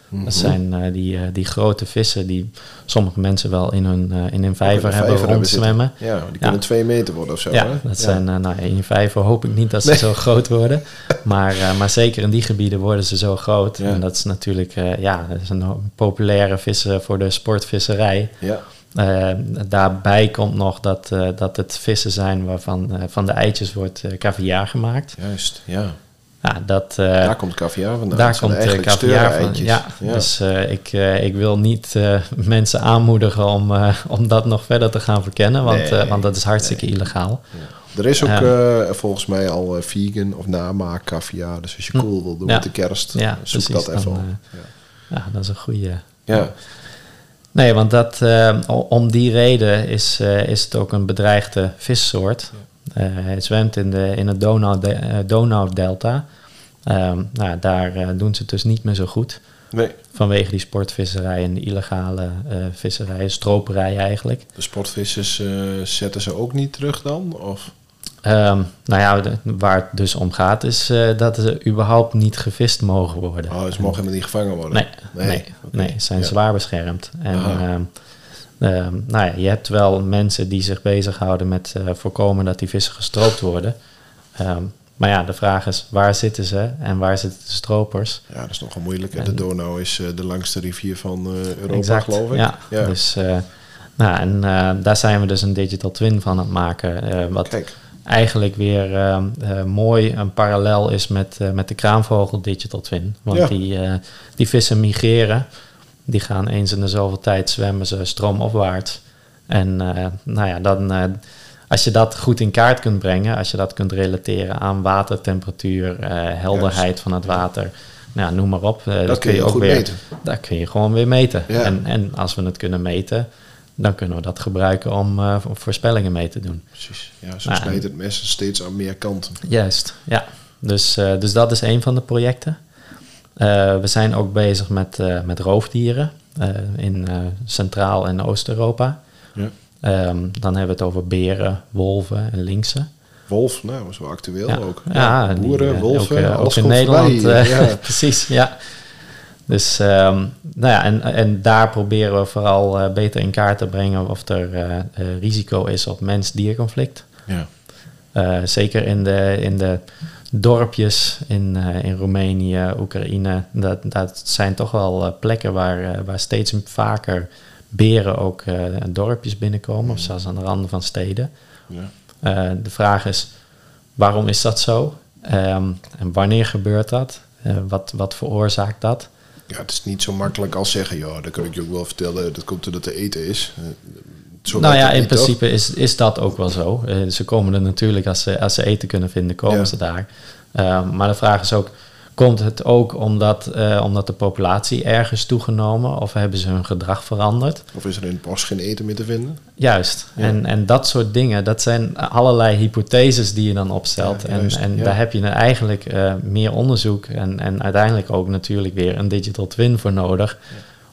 Dat zijn die, die grote vissen die sommige mensen wel in hun, in hun vijver, hebben rondzwemmen. Ja, die kunnen twee meter worden of zo. Ja, hè? dat zijn, nou, in je vijver hoop ik niet dat ze nee. zo groot worden. [laughs] Maar, maar zeker in die gebieden worden ze zo groot. Ja. En dat is natuurlijk ja, dat is een populaire vissen voor de sportvisserij. Ja. Uh, daarbij komt nog dat, uh, dat het vissen zijn waarvan uh, van de eitjes wordt caviar gemaakt. Juist, ja. Ja, dat, daar komt caviar vandaan. Daar komt caviar van. Ja, ja. dus ik, ik wil niet [laughs] mensen aanmoedigen om, om dat nog verder te gaan verkennen, want, nee, want dat is hartstikke nee. illegaal. Ja. Er is ook volgens mij al vegan of namaak caviar. Dus als je cool wil doen met de kerst, zoek dat even op. Ja. dat is een goede. Ja. Nee, want dat, om die reden is, is het ook een bedreigde vissoort. het zwemt in, de, in het Donau-delta. Donau Um, nou, daar doen ze het dus niet meer zo goed. Nee. Vanwege die sportvisserij en de illegale visserij, stroperij eigenlijk. De sportvissers zetten ze ook niet terug dan? Of? Um, nou ja, de, waar het dus om gaat is dat ze überhaupt niet gevist mogen worden. Oh, ze mogen helemaal niet gevangen worden? Nee, nee, nee, okay. nee ze zijn ja. zwaar beschermd. En um, nou ja, je hebt wel mensen die zich bezighouden met voorkomen dat die vissen gestroopt worden. Maar ja, de vraag is, waar zitten ze en waar zitten de stropers? Ja, dat is nogal moeilijk. En, de Donau is uh, de langste rivier van Europa, exact, geloof ik. Ja, ja. dus nou, en daar zijn we dus een digital twin van aan het maken. wat Kijk. Eigenlijk weer mooi een parallel is met, met de kraanvogel digital twin. Want Ja. die, die vissen migreren. Die gaan eens in de zoveel tijd zwemmen ze stroomopwaarts. En nou ja, dan als je dat goed in kaart kunt brengen, als je dat kunt relateren aan watertemperatuur, eh, helderheid van het water, nou, noem maar op. eh, Dat kun je ook goed weer, meten. Dat kun je gewoon weer meten. Ja. En, en als we het kunnen meten, dan kunnen we dat gebruiken om eh, voorspellingen mee te doen. Precies. Ja, zo snijdt het mes steeds aan meer kanten. Juist, ja. Dus, eh, dus dat is een van de projecten. Eh, we zijn ook bezig met, met roofdieren in Centraal- en Oost-Europa. Ja. Ehm, dan hebben we het over beren, wolven en linksen. Wolf, nou, dat is wel actueel Ja, ook. ja, boeren, wolven, ook, alles ook in Nederland. voorbij. ja. [laughs] precies, ja. Dus ehm, nou ja, en, en daar proberen we vooral eh, beter in kaart te brengen of er eh, eh, risico is op mens-dierconflict. ja. Zeker in de, in de dorpjes in, in Roemenië, Oekraïne. Dat, dat zijn toch wel plekken waar, waar steeds vaker beren ook dorpjes binnenkomen, of zelfs aan de randen van steden. Ja. De vraag is, waarom is dat zo? Ehm, en wanneer gebeurt dat? Wat, wat veroorzaakt dat? Ja, het is niet zo makkelijk als zeggen, ja, dat kan ik je ook wel vertellen, dat komt doordat er eten is. Eh, Zo nou ja, in toch? principe is, is dat ook wel zo. Eh, ze komen er natuurlijk als ze, als ze eten kunnen vinden, komen Ja. ze daar. Eh, maar de vraag is ook, komt het ook omdat, eh, omdat de populatie erg is toegenomen? Of hebben ze hun gedrag veranderd? Of is er in het bos geen eten meer te vinden? Juist. Ja. En, en dat soort dingen, dat zijn allerlei hypotheses die je dan opstelt. Ja, en juist, en ja. daar heb je dan eigenlijk eh, meer onderzoek en, en uiteindelijk ook natuurlijk weer een digital twin voor nodig.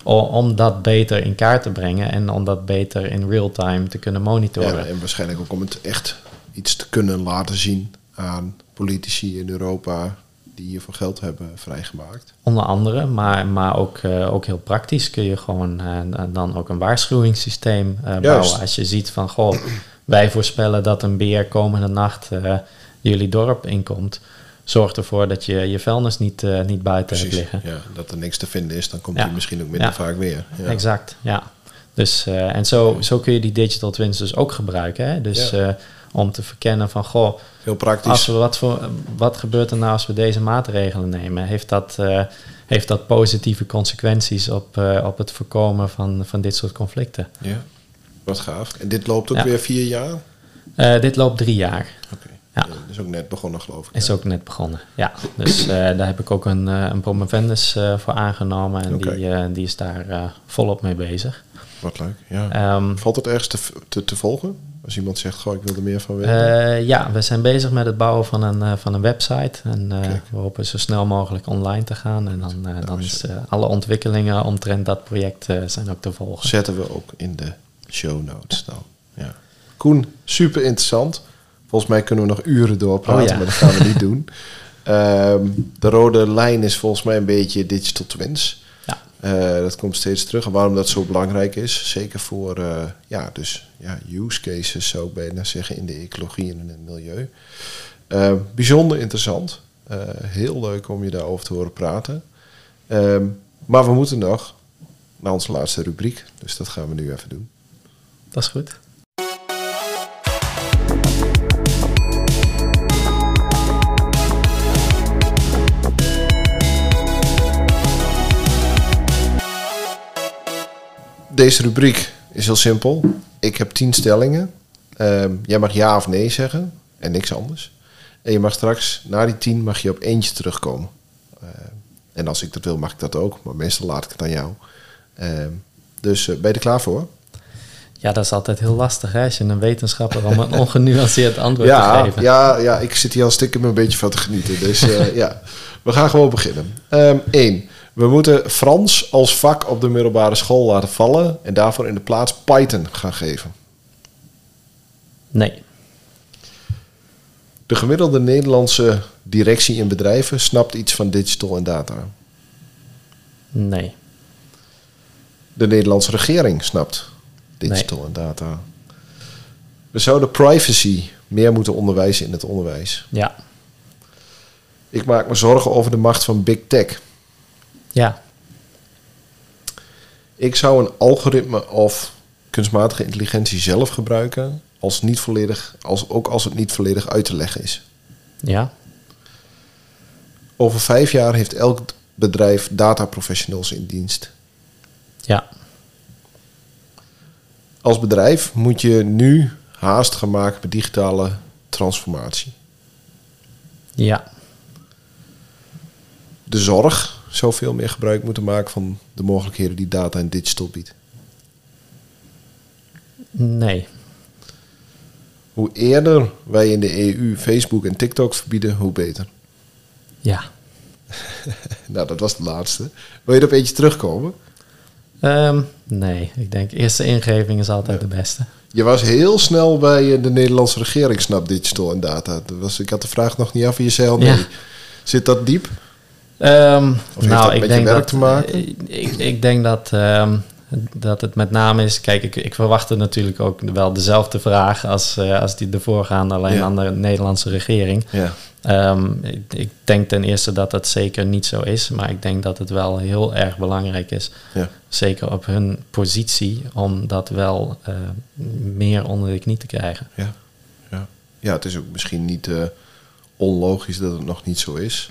Om dat beter in kaart te brengen en om dat beter in real time te kunnen monitoren. Ja, en waarschijnlijk ook om het echt iets te kunnen laten zien aan politici in Europa die hiervoor geld hebben vrijgemaakt. Onder andere, maar, maar ook, eh, ook heel praktisch kun je gewoon eh, dan ook een waarschuwingssysteem eh, bouwen. Als je ziet van, goh, wij voorspellen dat een beer komende nacht jullie dorp inkomt. Zorg ervoor dat je je vuilnis niet, niet buiten hebt liggen. Ja, dat er niks te vinden is, dan komt Ja. hij misschien ook minder Ja. vaak weer. Ja. Exact, ja. Dus, en zo, zo kun je die digital twins dus ook gebruiken. Hè? Dus Ja. Om te verkennen van, goh, Heel praktisch. Als we wat, voor, wat gebeurt er nou als we deze maatregelen nemen? Heeft dat, eh, heeft dat positieve consequenties op, eh, op het voorkomen van, van dit soort conflicten? Ja, wat gaaf. En dit loopt ook Ja. weer vier jaar? Oké. Eh, dit loopt drie jaar. Ja. Dat is ook net begonnen, geloof ik. Is ja. ook net begonnen. Ja, dus daar heb ik ook een, een promovendus voor aangenomen. En Oké. die, die is daar volop mee bezig. Wat leuk, ja. Ehm, Valt het ergens te, te, te volgen? Als iemand zegt, goh, ik wil er meer van weten. Eh, ja, we zijn bezig met het bouwen van een, eh, van een website. En Kijk. we hopen zo snel mogelijk online te gaan. En dan, eh, dan is alle ontwikkelingen omtrent dat project zijn ook te volgen. Zetten we ook in de show notes dan. Ja. Koen, super interessant. Volgens mij kunnen we nog uren doorpraten, Oh ja. maar dat gaan we niet [laughs] doen. Ehm, de rode lijn is volgens mij een beetje digital twins. Eh, dat komt steeds terug. En waarom dat zo belangrijk is, zeker voor eh, ja, dus, ja, use cases zou ik bijna zeggen in de ecologie en het milieu. Eh, bijzonder interessant. Eh, heel leuk om je daarover te horen praten. Ehm, maar we moeten nog naar onze laatste rubriek. Dus dat gaan we nu even doen. Dat is goed. Deze rubriek is heel simpel. Ik heb tien stellingen. Ehm, jij mag ja of nee zeggen en niks anders. En je mag straks, na die tien, mag je op eentje terugkomen. Ehm, en als ik dat wil, mag ik dat ook. Maar meestal laat ik het aan jou. Ehm, dus eh, ben je er klaar voor? Ja, dat is altijd heel lastig hè, als je een wetenschapper om een [laughs] ongenuanceerd antwoord ja, te geven. Ja, ja, ik zit hier al stiekem een beetje van te genieten. Dus eh, [laughs] ja, we gaan gewoon beginnen. Eén. We moeten Frans als vak op de middelbare school laten vallen en daarvoor in de plaats Python gaan geven. Nee. De gemiddelde Nederlandse directie in bedrijven snapt iets van digital en data. Nee. De Nederlandse regering snapt digital en data. We zouden privacy meer moeten onderwijzen in het onderwijs. Ja. Ik maak me zorgen over de macht van big tech. Ja. Ik zou een algoritme of kunstmatige intelligentie zelf gebruiken als niet volledig, als, ook als het niet volledig uit te leggen is. Ja. Over vijf jaar heeft elk bedrijf dataprofessionals in dienst. Ja. Als bedrijf moet je nu haast gaan maken met digitale transformatie. Ja. De zorg zou veel meer gebruik moeten maken van de mogelijkheden die data en digital biedt. Nee. Hoe eerder wij in de EU Facebook en TikTok verbieden, hoe beter. Ja. [laughs] nou, dat was de laatste. Wil je er op eentje terugkomen? Ehm, nee, ik denk eerste ingeving is altijd de beste. Je was heel snel bij eh, de Nederlandse regering snap digital en data. Dat was, ik had de vraag nog niet af en je zei al nee. Ja. Zit dat diep? Ehm, Of nou, ik denk dat, te maken? eh, Ik, ik denk dat, ehm, dat het met name is... Kijk, ik, ik verwachtte natuurlijk ook wel dezelfde vraag als, eh, als die de voorgaande, alleen Ja. aan de Nederlandse regering. Ja. Ehm, ik, ik denk ten eerste dat dat zeker niet zo is, maar ik denk dat het wel heel erg belangrijk is, Ja. zeker op hun positie, om dat wel eh, meer onder de knie te krijgen. Ja. Ja. ja, het is ook misschien niet onlogisch dat het nog niet zo is.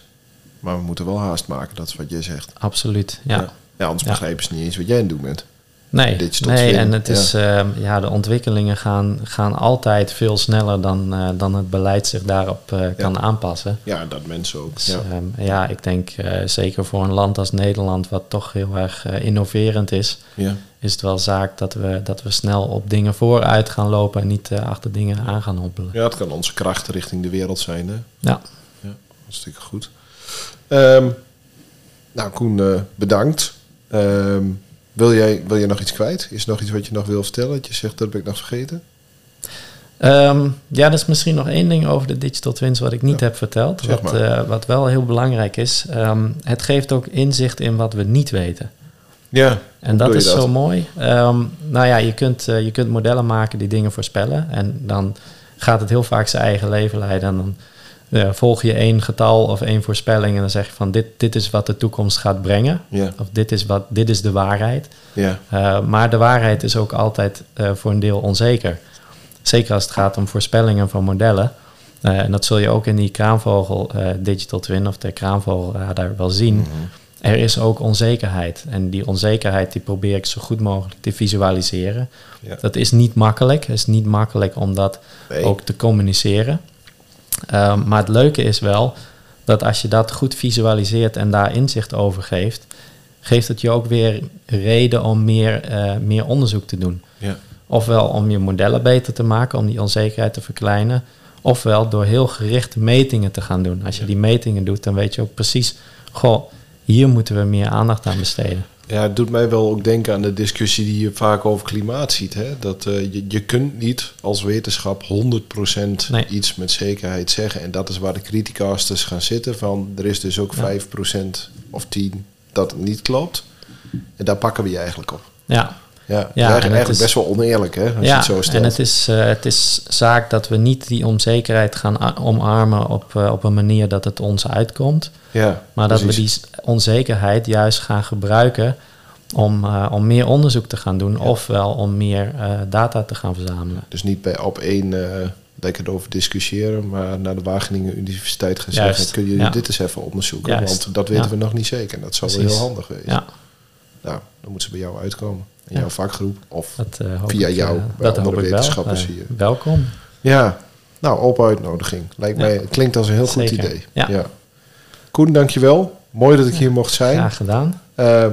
Maar we moeten wel haast maken, dat is wat jij zegt. Absoluut, ja. ja anders begrijpen ze niet eens wat jij aan het doen bent. Nee, Digital nee twin, en het is, ehm, ja, de ontwikkelingen gaan, gaan altijd veel sneller dan, eh, dan het beleid zich daarop eh, kan aanpassen. Ja, dat mensen ook. Dus, ja. ehm, ja, ik denk eh, zeker voor een land als Nederland, wat toch heel erg innoverend is, ja. is het wel zaak dat we, dat we snel op dingen vooruit gaan lopen en niet achter dingen aan gaan hobbelen. ja, het kan onze kracht richting de wereld zijn. Hè? Ja, Ja, hartstikke goed. Ehm, nou, Koen, eh, bedankt. Ehm, wil, jij, wil jij nog iets kwijt? Is er nog iets wat je nog wil vertellen? Dat je zegt, dat ben ik nog vergeten? Ehm, ja, er is misschien nog één ding over de digital twins wat ik niet heb verteld. Wat, eh, wat wel heel belangrijk is. Het geeft ook inzicht in wat we niet weten. Ja. En dat is zo mooi. Nou ja, je kunt, eh, je kunt modellen maken die dingen voorspellen. En dan gaat het heel vaak zijn eigen leven leiden. En dan eh, volg je één getal of één voorspelling. En dan zeg je van dit, dit is wat de toekomst gaat brengen. Ja, Of dit is, wat, dit is de waarheid. ja, Uh, maar de waarheid is ook altijd uh, voor een deel onzeker. Zeker als het gaat om voorspellingen van modellen. Uh, en dat zul je ook in die kraanvogel Digital Twin of de kraanvogelradar wel zien. Mhm. Er is ook onzekerheid. En die onzekerheid die probeer ik zo goed mogelijk te visualiseren. Ja. Dat is niet makkelijk. Het is niet makkelijk om dat Nee. ook te communiceren. Um, maar het leuke is wel dat als je dat goed visualiseert en daar inzicht over geeft, geeft het je ook weer reden om meer, uh, meer onderzoek te doen. Ja. Ofwel om je modellen beter te maken, om die onzekerheid te verkleinen. Ofwel door heel gericht metingen te gaan doen. Als je die metingen doet, dan weet je ook precies, goh, hier moeten we meer aandacht aan besteden. Ja, het doet mij wel ook denken aan de discussie die je vaak over klimaat ziet. Hè? Dat uh, je, je kunt niet als wetenschap 100% Nee. iets met zekerheid zeggen. En dat is waar de criticasters gaan zitten. Van er is dus ook Ja. 5% of 10 dat het niet klopt. En daar pakken we je eigenlijk op. Ja, Ja, Ja, en het eigenlijk is- best wel oneerlijk hè, als je ja het zo stelt. en het is, uh, het is zaak dat we niet die onzekerheid gaan omarmen op, uh, op een manier dat het ons uitkomt. ja, Maar dat we die onzekerheid juist gaan gebruiken om, uh, om meer onderzoek te gaan doen, ofwel om meer data te gaan verzamelen. Dus niet bij op één lekker over discussiëren, maar naar de Wageningen Universiteit gaan Juist, zeggen: kun je ja. dit eens even onderzoeken? Juist, Want dat weten ja. we nog niet zeker. En dat zou wel heel handig wezen. Ja, Nou, dan moeten ze bij jou uitkomen. In jouw vakgroep. Of Dat, eh, Via ik, jou, eh, bij dat andere wel. wetenschappers Eh, hier. Welkom. ja, nou, open uitnodiging. Lijkt mij, het klinkt als een heel goed idee. Ja. Koen, dankjewel. Mooi dat ik hier mocht zijn. Graag gedaan.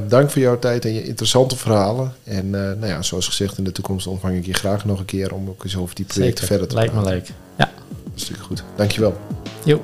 Dank voor jouw tijd en je interessante verhalen. En nou ja, zoals gezegd, in de toekomst ontvang ik je graag nog een keer om ook eens over die projecten Zeker. verder te Lijkt me praten. leuk. Ja. Hartstikke goed. Dankjewel. Jo.